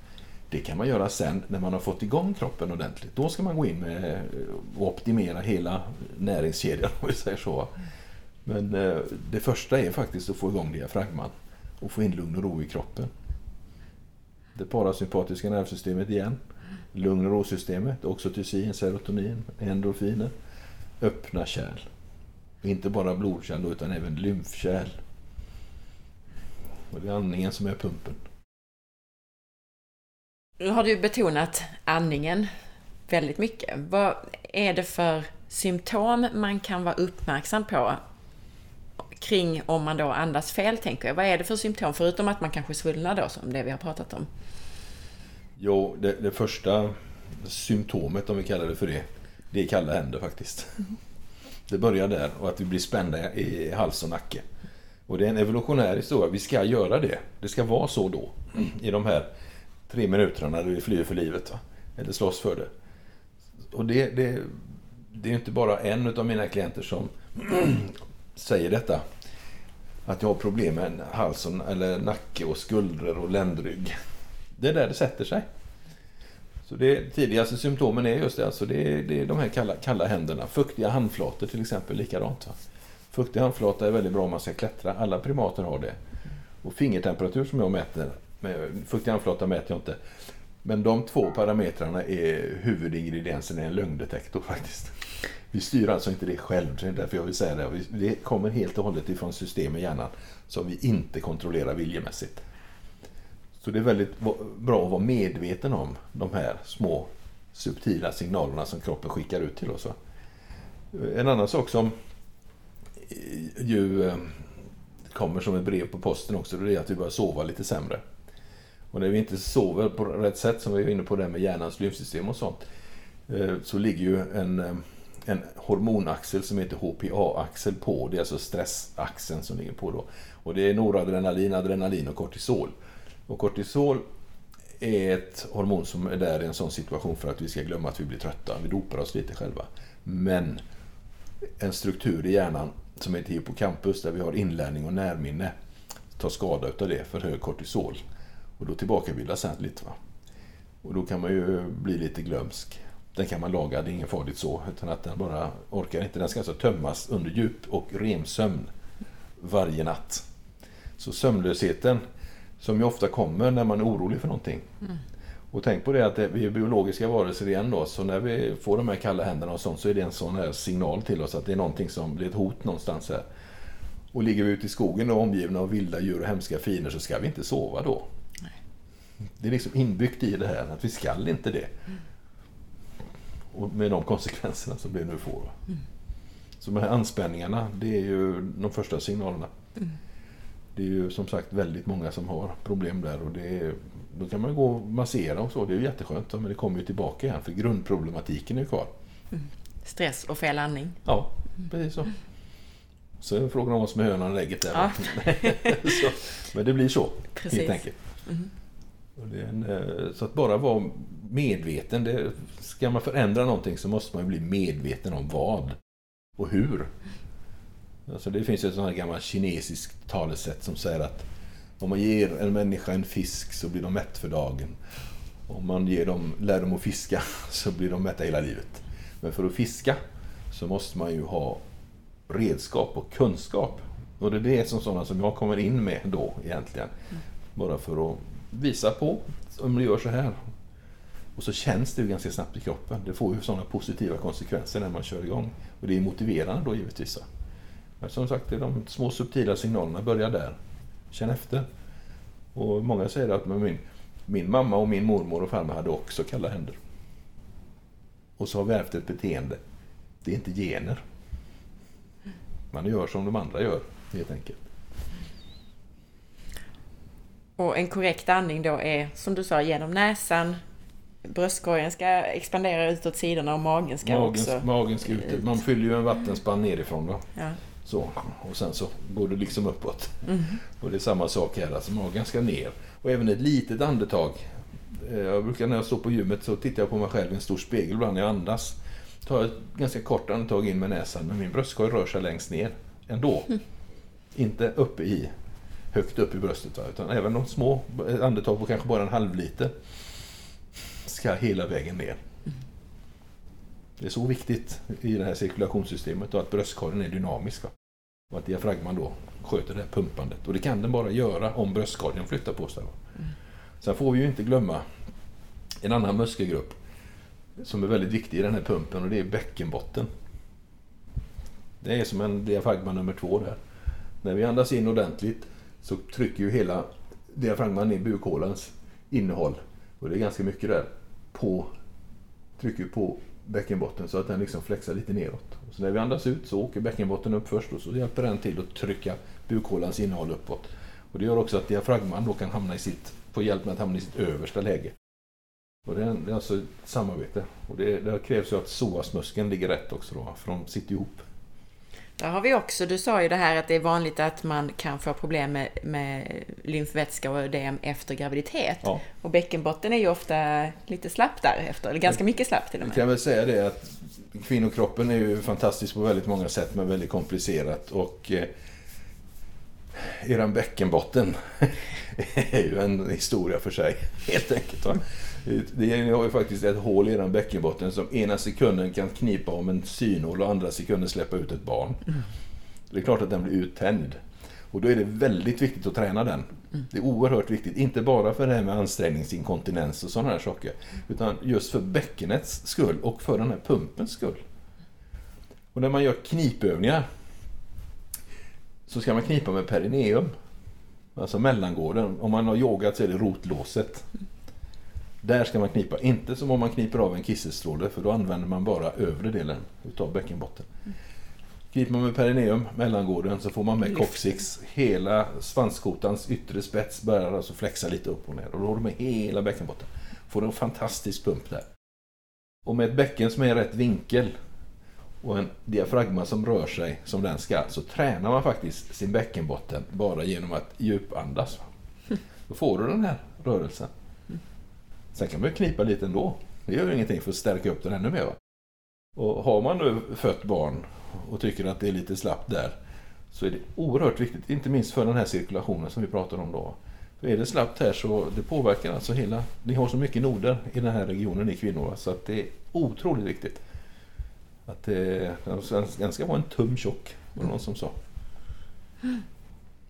det kan man göra sen när man har fått igång kroppen ordentligt. Då ska man gå in med och optimera hela näringskedjan om vi säger så. Men eh, det första är faktiskt att få igång diafragman och få in lugn och ro i kroppen. Det parasympatiska nervsystemet igen, lugn och ro-systemet, oxytocin, serotonin, endorfiner, öppna kärl. inte bara blodkärl utan även lymfkärl. Och det är andningen som är pumpen. Nu har du betonat andningen väldigt mycket. Vad är det för symptom man kan vara uppmärksam på kring om man då andas fel, tänker jag. Vad är det för symptom, förutom att man kanske svullnar då, som det vi har pratat om? Jo, det, det första symptomet, om vi kallar det för det, det är kalla händer faktiskt. Det börjar där och att vi blir spända i hals och nacke. Och det är en evolutionär historia. Vi ska göra det. Det ska vara så då. I de här tre minuterna när vi flyr för livet. Va? Eller slåss för det. Och det, det, det är inte bara en av mina klienter som säger detta. Att jag har problem med halsen eller nacke och skuldror och ländrygg. Det är där det sätter sig. Så det tidigaste symptomen är just det, alltså det, är, det är de här kalla, kalla händerna. Fuktiga handflator till exempel, likadant. Va? Fuktig handflata är väldigt bra om man ska klättra. Alla primater har det. Och fingertemperatur som jag mäter, med fuktig handflata mäter jag inte. Men de två parametrarna är huvudingrediensen i en lögndetektor faktiskt. Vi styr alltså inte det själv, det är därför jag vill säga det. Det kommer helt och hållet ifrån system i hjärnan som vi inte kontrollerar viljemässigt. Så det är väldigt bra att vara medveten om de här små subtila signalerna som kroppen skickar ut till oss. En annan sak som eh, ju eh, kommer som ett brev på posten också, det är att vi börjar sova lite sämre. Och när vi inte sover på rätt sätt, som vi var inne på det med hjärnans lymfsystem och sånt, eh, så ligger ju en, en hormonaxel som heter HPA-axel på. Det är alltså stressaxeln som ligger på då. Och det är noradrenalin, adrenalin och kortisol. Och kortisol är ett hormon som är där i en sån situation för att vi ska glömma att vi blir trötta. Vi dopar oss lite själva. Men en struktur i hjärnan som heter hippocampus där vi har inlärning och närminne tar skada av det, för hög kortisol. Och då tillbakabildas den lite. Va? Och då kan man ju bli lite glömsk. Den kan man laga, det är inget farligt så, utan att den bara orkar inte. Den ska alltså tömmas under djup och remsömn varje natt. Så sömnlösheten, som ju ofta kommer när man är orolig för någonting. Mm. Och tänk på det att vi är biologiska varelser igen då, så när vi får de här kalla händerna och sånt så är det en sån här signal till oss att det är någonting som blir ett hot någonstans här. Och ligger vi ute i skogen och omgivna av vilda djur och hemska fiender så ska vi inte sova då. Nej. Det är liksom inbyggt i det här att vi skall inte det. Mm. Och med de konsekvenserna som det nu får. Mm. Så de här anspänningarna, det är ju de första signalerna. Mm. Det är ju som sagt väldigt många som har problem där och det är då kan man gå och massera och så, det är ju jätteskönt. Men det kommer ju tillbaka igen, för grundproblematiken är ju kvar. Mm. Stress och fel andning. Ja, precis så. Så är frågan om vad som är hönan och ägget där. Ja. så, men det blir så, Precis. helt enkelt. Mm. En, eh, så att bara vara medveten. Det, ska man förändra någonting så måste man bli medveten om vad. Och hur? Alltså det finns ett sånt här gammalt kinesiskt talesätt som säger att om man ger en människa en fisk så blir de mätt för dagen. Om man ger dem, lär dem att fiska så blir de mätta hela livet. Men för att fiska så måste man ju ha redskap och kunskap. Och det är det som sådana som jag kommer in med då egentligen. Bara för att visa på om du gör så här. Och så känns det ju ganska snabbt i kroppen. Det får ju sådana positiva konsekvenser när man kör igång. Och det är motiverande då givetvis. Som sagt, de små subtila signalerna börjar där. Känn efter. Och många säger att min, min mamma och min mormor och farmor hade också kalla händer. Och så har vi ärvt ett beteende. Det är inte gener. Man gör som de andra gör, helt enkelt. Och en korrekt andning då är, som du sa, genom näsan. Bröstkorgen ska expandera utåt sidorna och magen ska magen, också... Magen ska ut. Man fyller ju en vattenspann nerifrån då. Ja. Så, och sen så går det liksom uppåt. Mm. Och det är samma sak här, alltså magen ska ner. Och även ett litet andetag. Eh, Jag brukar när jag står på gymmet så tittar jag på mig själv i en stor spegel ibland när jag andas. Tar ett ganska kort andetag in med näsan men min bröstkorg rör sig längst ner ändå. Inte uppe i, högt upp i bröstet va? utan även de små andetag på kanske bara en halv liter ska hela vägen ner. Det är så viktigt i det här cirkulationssystemet och att bröstkorgen är dynamisk. Va? Och att diafragman då sköter det här pumpandet. Och det kan den bara göra om bröstkorgen flyttar på sig. Va? Sen får vi ju inte glömma en annan muskelgrupp som är väldigt viktig i den här pumpen och det är bäckenbotten. Det är som en diafragma nummer två där. När vi andas in ordentligt så trycker ju hela diafragman i bukhålans innehåll, och det är ganska mycket där, på, trycker på bäckenbotten så att den liksom flexar lite neråt. Och så när vi andas ut så åker bäckenbotten upp först och så hjälper den till att trycka bukhålans innehåll uppåt. Och det gör också att diafragman då kan hamna i sitt, få hjälp med att hamna i sitt översta läge. Och det är, det är alltså ett samarbete. Och det, det krävs ju att psoasmuskeln ligger rätt också då, för de sitter ihop. Där har vi också, du sa ju det här att det är vanligt att man kan få problem med, med lymfvätska och ödem efter graviditet. Ja. Och bäckenbotten är ju ofta lite slapp där efter, eller ganska mycket slapp till och Jag med. kan väl säga det att kvinnokroppen är ju fantastisk på väldigt många sätt men väldigt komplicerat. Och eh, eran bäckenbotten är ju en historia för sig, helt enkelt. Va? Det har ju faktiskt ett hål i eran bäckenbotten som ena sekunden kan knipa om en synål och andra sekunden släppa ut ett barn. Det är klart att den blir uttänjd. Och då är det väldigt viktigt att träna den. Det är oerhört viktigt, inte bara för det här med ansträngningsinkontinens och sådana här saker. Utan just för bäckenets skull och för den här pumpens skull. Och när man gör knipövningar så ska man knipa med perineum. Alltså mellangården. Om man har yogat så är det rotlåset. Där ska man knipa. Inte som om man kniper av en kisselstråle för då använder man bara övre delen utav bäckenbotten. Kniper man med perineum, mellangården, så får man med coccyx. Hela svanskotans yttre spets börjar alltså flexa lite upp och ner. Och då har du med hela bäckenbotten. Får en fantastisk pump där. Och med ett bäcken som är i rätt vinkel och en diafragma som rör sig som den ska så tränar man faktiskt sin bäckenbotten bara genom att djupandas. Då får du den här rörelsen. Sen kan man ju knipa lite ändå. Det gör ju ingenting för att stärka upp den ännu mer. Va? Och har man nu fött barn och tycker att det är lite slappt där så är det oerhört viktigt, inte minst för den här cirkulationen som vi pratar om då. För är det slappt här så det påverkar alltså hela, ni har så mycket noder i den här regionen i kvinnor va? så att det är otroligt viktigt. Att eh, det, den ska vara en tum tjock, var det någon som sa.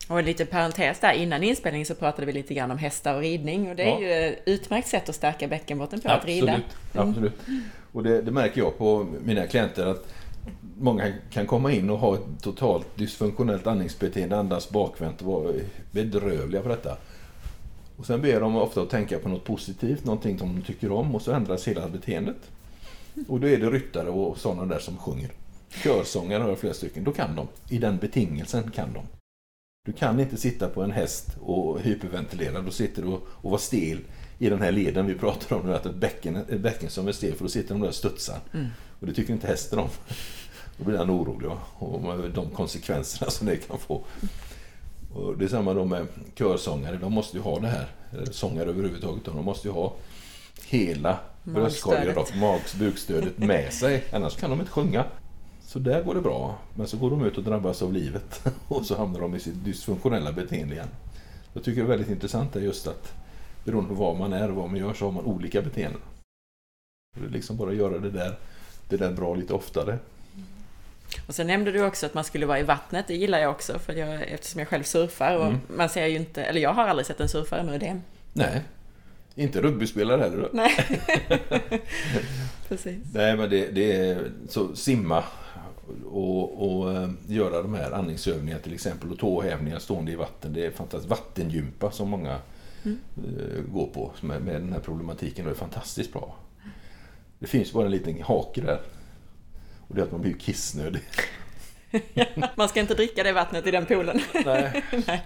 Och en liten parentes där, innan inspelningen så pratade vi lite grann om hästar och ridning och det är Ja. ju ett utmärkt sätt att stärka bäckenbotten på, att rida. Absolut. absolut. Och det, det märker jag på mina klienter att många kan komma in och ha ett totalt dysfunktionellt andningsbeteende, andas bakvänt och vara bedrövliga på detta. Och sen ber de ofta att tänka på något positivt, någonting som de tycker om och så ändras hela beteendet. Och då är det ryttare och sådana där som sjunger. Körsångare har jag flera stycken, då kan de. I den betingelsen kan de. Du kan inte sitta på en häst och hyperventilera, då sitter du och, och vara stel i den här leden vi pratar om nu, att ett bäcken, ett bäcken som är stel, för då sitter de där och studsar. Och det tycker inte hästen om. Då blir han orolig va? och de konsekvenserna som det kan få. Och det är samma då med körsångare, de måste ju ha det här, sångare överhuvudtaget, de måste ju ha hela bröstkorgen och mags, bukstödet med sig, annars kan de inte sjunga. Så där går det bra. Men så går de ut och drabbas av livet och så hamnar de i sitt dysfunktionella beteende igen. Jag tycker det är väldigt intressant är just att beroende på vad man är och vad man gör så har man olika beteenden. Det är liksom bara att göra det där, det där bra lite oftare. Och sen nämnde du också att man skulle vara i vattnet, det gillar jag också för jag, eftersom jag själv surfar och mm. man ser ju inte, eller jag har aldrig sett en surfare med det. Nej, inte rugbyspelare heller. Nej, precis. Nej, men det, det, är så simma och, och uh, göra de här andningsövningarna till exempel och tåhävningar stående i vatten. Det är fantastiskt. Vattengympa som många mm. går på med, med den här problematiken och det är fantastiskt bra. Det finns bara en liten hake där. Och det är att man blir kissnödig. man ska inte dricka det vattnet i den poolen. nej,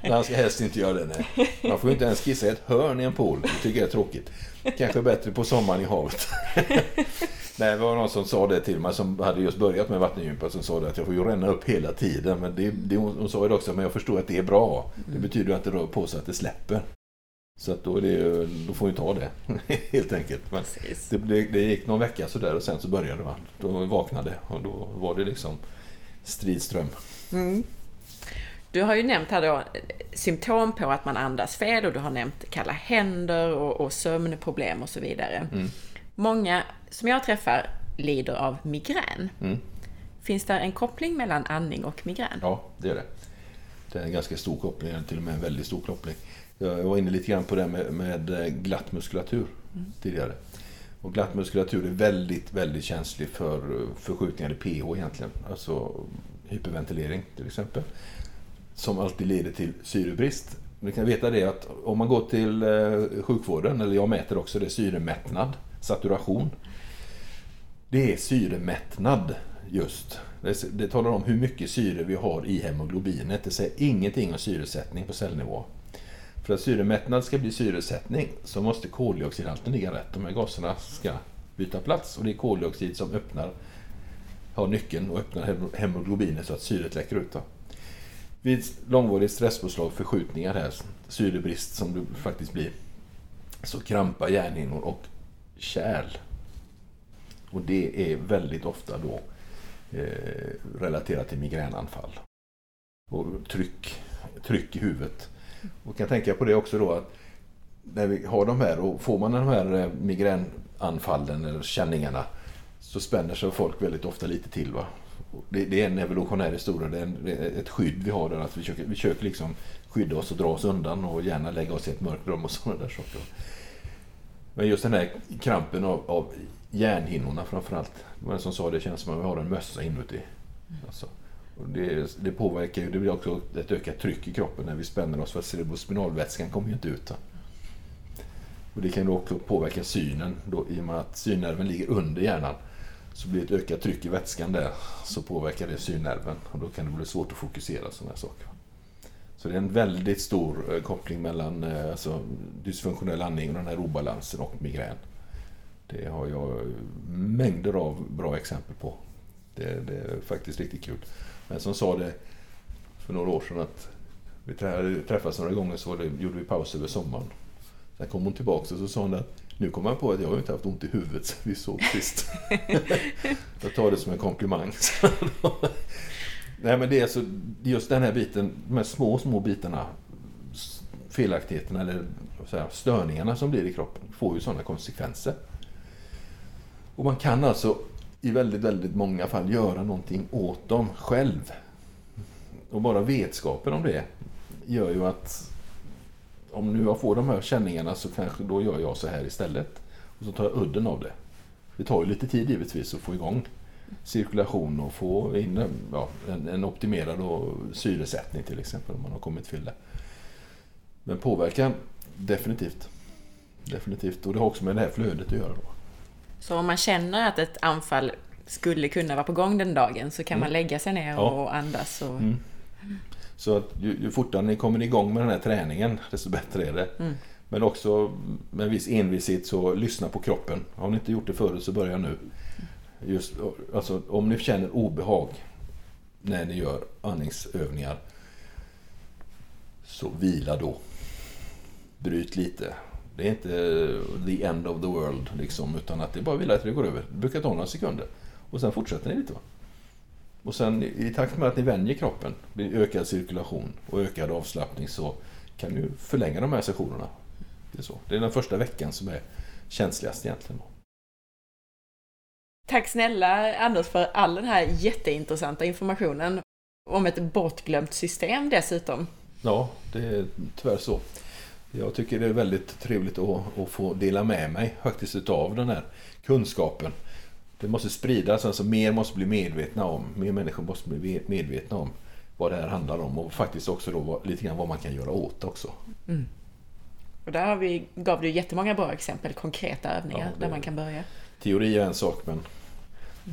man ska helst inte göra det. Nej. Man får ju inte ens kissa i ett hörn i en pool. Det tycker jag är tråkigt. Kanske bättre på sommaren i havet. nej, det var någon som sa det till mig som hade just börjat med vattengympa som sa det att jag får ju ränna upp hela tiden. Men det, det, hon sa det också, men jag förstår att det är bra. Det betyder att det rör på sig att det släpper. Så att då, det, då får vi ta det helt enkelt. Men det, det, det, gick någon vecka sådär och sen så började man. Då vaknade och då var det liksom stridström. Mm. Du har ju nämnt här då symptom på att man andas fel och du har nämnt kalla händer och, och sömnproblem och så vidare. Mm. Många som jag träffar lider av migrän. Mm. Finns det en koppling mellan andning och migrän? Ja, det är det. Det är en ganska stor koppling, till och med en väldigt stor koppling. Jag var inne lite grann på det med, med eh, glatt muskulatur mm. tidigare. Och glatt muskulatur är väldigt, väldigt känslig för eh, förskjutningar i pH egentligen. Alltså hyperventilering till exempel. Som alltid leder till syrebrist. Ni kan veta det att om man går till eh, sjukvården, eller jag mäter också det, syremättnad, saturation. Det är syremättnad just. Det, det talar om hur mycket syre vi har i hemoglobinet. Det säger ingenting om syresättning på cellnivå. För att syremättnad ska bli syresättning så måste koldioxidhalten ligga rätt. De här gaserna ska byta plats och det är koldioxid som öppnar, har nyckeln och öppnar hemoglobinet så att syret läcker ut. Då. Vid långvarigt stresspåslag, förskjutningar här, syrebrist som det faktiskt blir, så krampar hjärnhinnor och kärl. Och det är väldigt ofta då eh, relaterat till migränanfall. Och tryck, tryck i huvudet. Och kan tänka på det också då att när vi har de här och får man de här eh, migränanfallen eller känningarna så spänner sig folk väldigt ofta lite till. Va? Det, det, är en evolutionär historia, det är, en, det är, ett skydd vi har där. Att vi försöker, vi försöker liksom skydda oss och dra oss undan och gärna lägga oss i ett mörkt rum och sådana där saker. Men just den här krampen av, av hjärnhinnorna framförallt. Det var en som sa det känns som att vi har en mössa inuti. Alltså, det, det, påverkar ju, det blir också ett ökat tryck i kroppen när vi spänner oss för att cerebrospinalvätskan kommer ju inte ut. Och det kan ju också påverka synen då, i och med att synnerven ligger under hjärnan. Så blir det ett ökat tryck i vätskan där så påverkar det synnerven och då kan det bli svårt att fokusera sådana här saker. Så det är en väldigt stor eh, koppling mellan eh, alltså, dysfunktionell andning och den här obalansen och migrän. Det har jag mängder av bra exempel på. Det, det är faktiskt riktigt kul. Men som sa det för några år sedan att vi träffades några gånger så det, gjorde vi paus över sommaren. Sen kom hon tillbaka och så sa hon att nu kom jag på att jag har inte haft ont i huvudet sen vi såg sist. jag tar det som en komplimang. Nej men det är alltså just den här biten, de här små, små bitarna, felaktigheterna eller säga, störningarna som blir i kroppen får ju sådana konsekvenser. Och man kan alltså i väldigt, väldigt många fall göra någonting åt dem själv. Och bara vetskapen om det gör ju att om nu jag får de här känningarna så kanske då gör jag så här istället. Och så tar jag udden av det. Det tar ju lite tid givetvis att få igång cirkulation och få in ja, en, en optimerad och syresättning till exempel om man har kommit till det. Men påverkan, definitivt. Definitivt. Och det har också med det här flödet att göra. Då. Så om man känner att ett anfall skulle kunna vara på gång den dagen så kan mm. man lägga sig ner och ja. andas. Och... Mm. Så att ju, ju, fortare ni kommer igång med den här träningen desto bättre är det. Mm. Men också med en viss envishet så lyssna på kroppen. Har ni inte gjort det förut så börja nu. Just, alltså, om ni känner obehag när ni gör andningsövningar så vila då. Bryt lite. Det är inte the end of the world liksom, utan att det är bara vila tills det går över. Det brukar ta några sekunder. Och sen fortsätter ni lite. Va? Och sen i takt med att ni vänjer kroppen, blir ökad cirkulation och ökad avslappning så kan ni förlänga de här sessionerna. Det är, så. det är den första veckan som är känsligast egentligen. Tack snälla Anders för all den här jätteintressanta informationen. Om ett bortglömt system dessutom. Ja, det är tyvärr så. Jag tycker det är väldigt trevligt att, att få dela med mig faktiskt utav den här kunskapen. Det måste spridas, alltså mer måste bli medvetna om, mer människor måste bli medvetna om vad det här handlar om och faktiskt också då lite grann vad man kan göra åt också. Mm. Och där har vi, gav du jättemånga bra exempel, konkreta övningar ja, där man kan börja. Teori är en sak men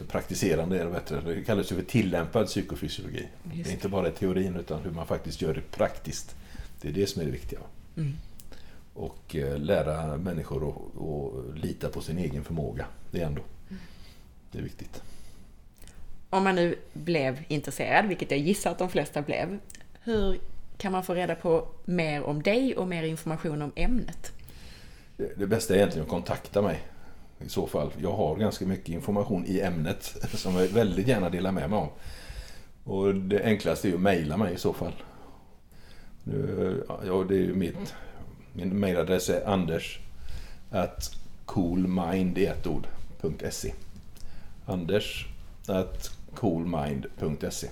praktiserande är det bättre. Det kallas ju för tillämpad psykofysiologi. Just. Det är inte bara teorin utan hur man faktiskt gör det praktiskt. Det är det som är det viktiga. Mm. Och eh, lära människor att lita på sin egen förmåga. Det är ändå mm. det är viktigt. Om man nu blev intresserad, vilket jag gissar att de flesta blev, hur kan man få reda på mer om dig och mer information om ämnet? Det bästa är egentligen att kontakta mig i så fall. Jag har ganska mycket information i ämnet som jag väldigt gärna delar med mig av. Och det enklaste är att mejla mig i så fall. Ja, det är ju mitt. Min mejladress är anders at coolmind i ett ord, .se. Anders at coolmind.se.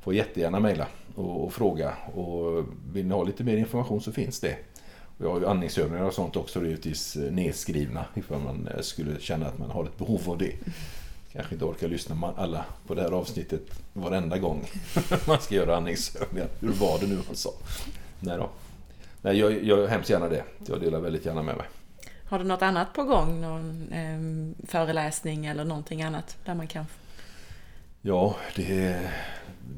Får jättegärna mejla och, och, fråga. Och vill ni ha lite mer information så finns det. Jag har ju andningsövningar och sånt också givetvis eh, nedskrivna ifall man eh, skulle känna att man har ett behov av det. Kanske inte orkar lyssna alla på det här avsnittet varenda gång man ska göra andningsövningar. Hur var det nu han sa? Nej då. Nej, jag gör hemskt gärna det. Jag delar väldigt gärna med mig. Har du något annat på gång? Någon eh, föreläsning eller någonting annat där man kan Ja, det är,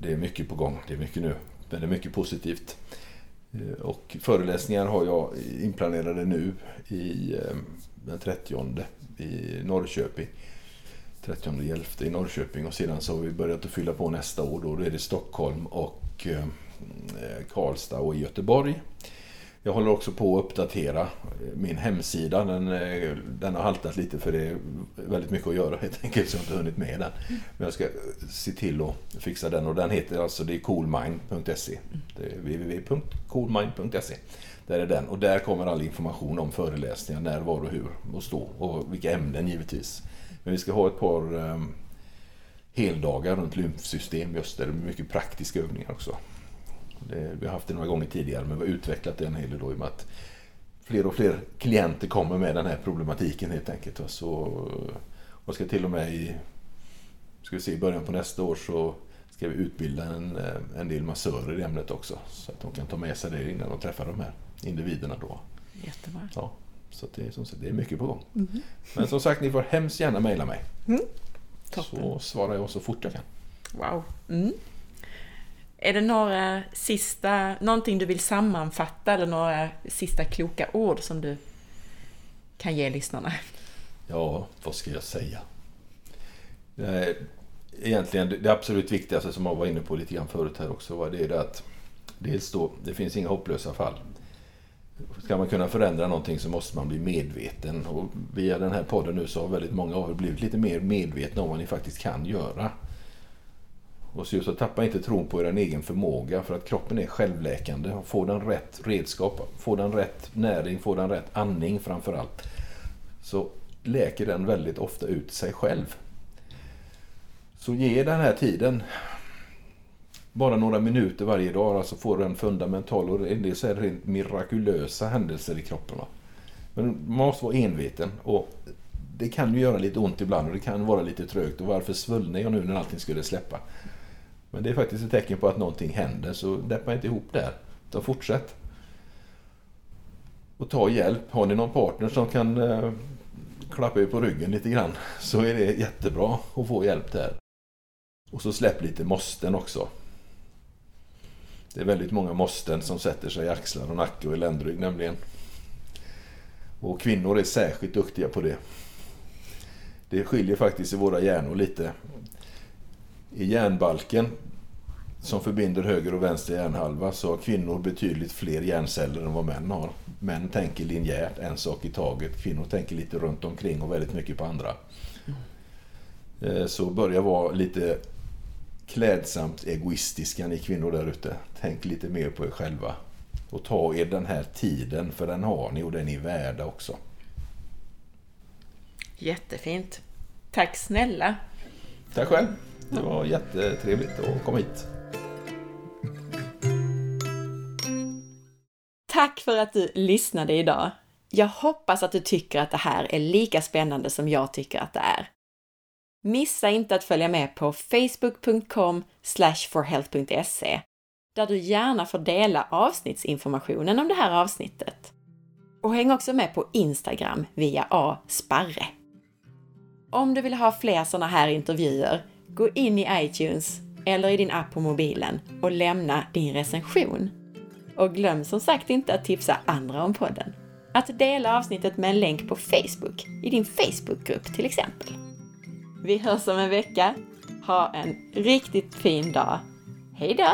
det är mycket på gång. Det är mycket nu. Men det är mycket positivt. Eh, och föreläsningar har jag inplanerade nu i eh, den 30 i Norrköping. 30 11 i Norrköping och sedan så har vi börjat att fylla på nästa år. Då är det Stockholm och eh, Karlstad och Göteborg. Jag håller också på att uppdatera eh, min hemsida. Den, eh, den har haltat lite för det är väldigt mycket att göra helt enkelt så jag har inte hunnit med den. Men jag ska eh, se till att fixa den och den heter alltså det är coolmind.se. Det är www.coolmind.se. Där är den och där kommer all information om föreläsningar, när, var och hur och stå och vilka ämnen givetvis. Men vi ska ha ett par um, heldagar runt lymfsystem just där det mycket praktiska övningar också. Det, vi har haft det några gånger tidigare men vi har utvecklat det en hel del då i och med att fler och fler klienter kommer med den här problematiken helt enkelt. Och, så, och ska till och med i, ska vi se, i början på nästa år så ska vi utbilda en, en del massörer i ämnet också. Så att de kan ta med sig det innan de träffar de här individerna då. Jättebra. Ja, så det, som sagt, det är mycket på gång. Mm. Men som sagt, ni får hemskt gärna mejla mig. Mm. Så svarar jag så fort jag kan. Wow. Mm. Är det några sista, någonting du vill sammanfatta eller några sista kloka ord som du kan ge lyssnarna? Ja, vad ska jag säga? Egentligen det absolut viktigaste som jag var inne på lite grann förut här också var det att dels då, det finns inga hopplösa fall. Ska man kunna förändra någonting så måste man bli medveten och via den här podden nu så har väldigt många av er blivit lite mer medvetna om vad ni faktiskt kan göra. Och så, så tappa inte tron på er egen förmåga för att kroppen är självläkande. Får den rätt redskap, får den rätt näring, får den rätt andning framför allt. Så läker den väldigt ofta ut sig själv. Så ge den här tiden bara några minuter varje dag alltså får en fundamental och en del så rent mirakulösa händelser i kroppen. Men man måste vara enveten och det kan ju göra lite ont ibland och det kan vara lite trögt och varför svullnar jag nu när allting skulle släppa? Men det är faktiskt ett tecken på att någonting händer, så deppa inte ihop där. Utan fortsätt. Och ta hjälp. Har ni någon partner som kan eh, klappa er på ryggen lite grann så är det jättebra att få hjälp där. Och så släpp lite måsten också. Det är väldigt många måsten som sätter sig i axlar och nacke och i ländrygg nämligen. Och kvinnor är särskilt duktiga på det. Det skiljer faktiskt i våra hjärnor lite i hjärnbalken som förbinder höger och vänster hjärnhalva så har kvinnor betydligt fler hjärnceller än vad män har. Män tänker linjärt, en sak i taget. Kvinnor tänker lite runt omkring och väldigt mycket på andra. Mm. Så börja vara lite klädsamt egoistiska ni kvinnor där ute. Tänk lite mer på er själva. Och ta er den här tiden, för den har ni och den är värda också. Jättefint. Tack snälla. Tack själv. Det var jättetrevligt att komma hit. Tack för att du lyssnade idag. Jag hoppas att du tycker att det här är lika spännande som jag tycker att det är. Missa inte att följa med på facebook.com forhealth.se där du gärna får dela avsnittsinformationen om det här avsnittet. Och häng också med på Instagram via asparre. Om du vill ha fler sådana här intervjuer, gå in i iTunes eller i din app på mobilen och lämna din recension. Och glöm som sagt inte att tipsa andra om podden. Att dela avsnittet med en länk på Facebook, i din Facebookgrupp till exempel. Vi hörs om en vecka. Ha en riktigt fin dag. Hej då!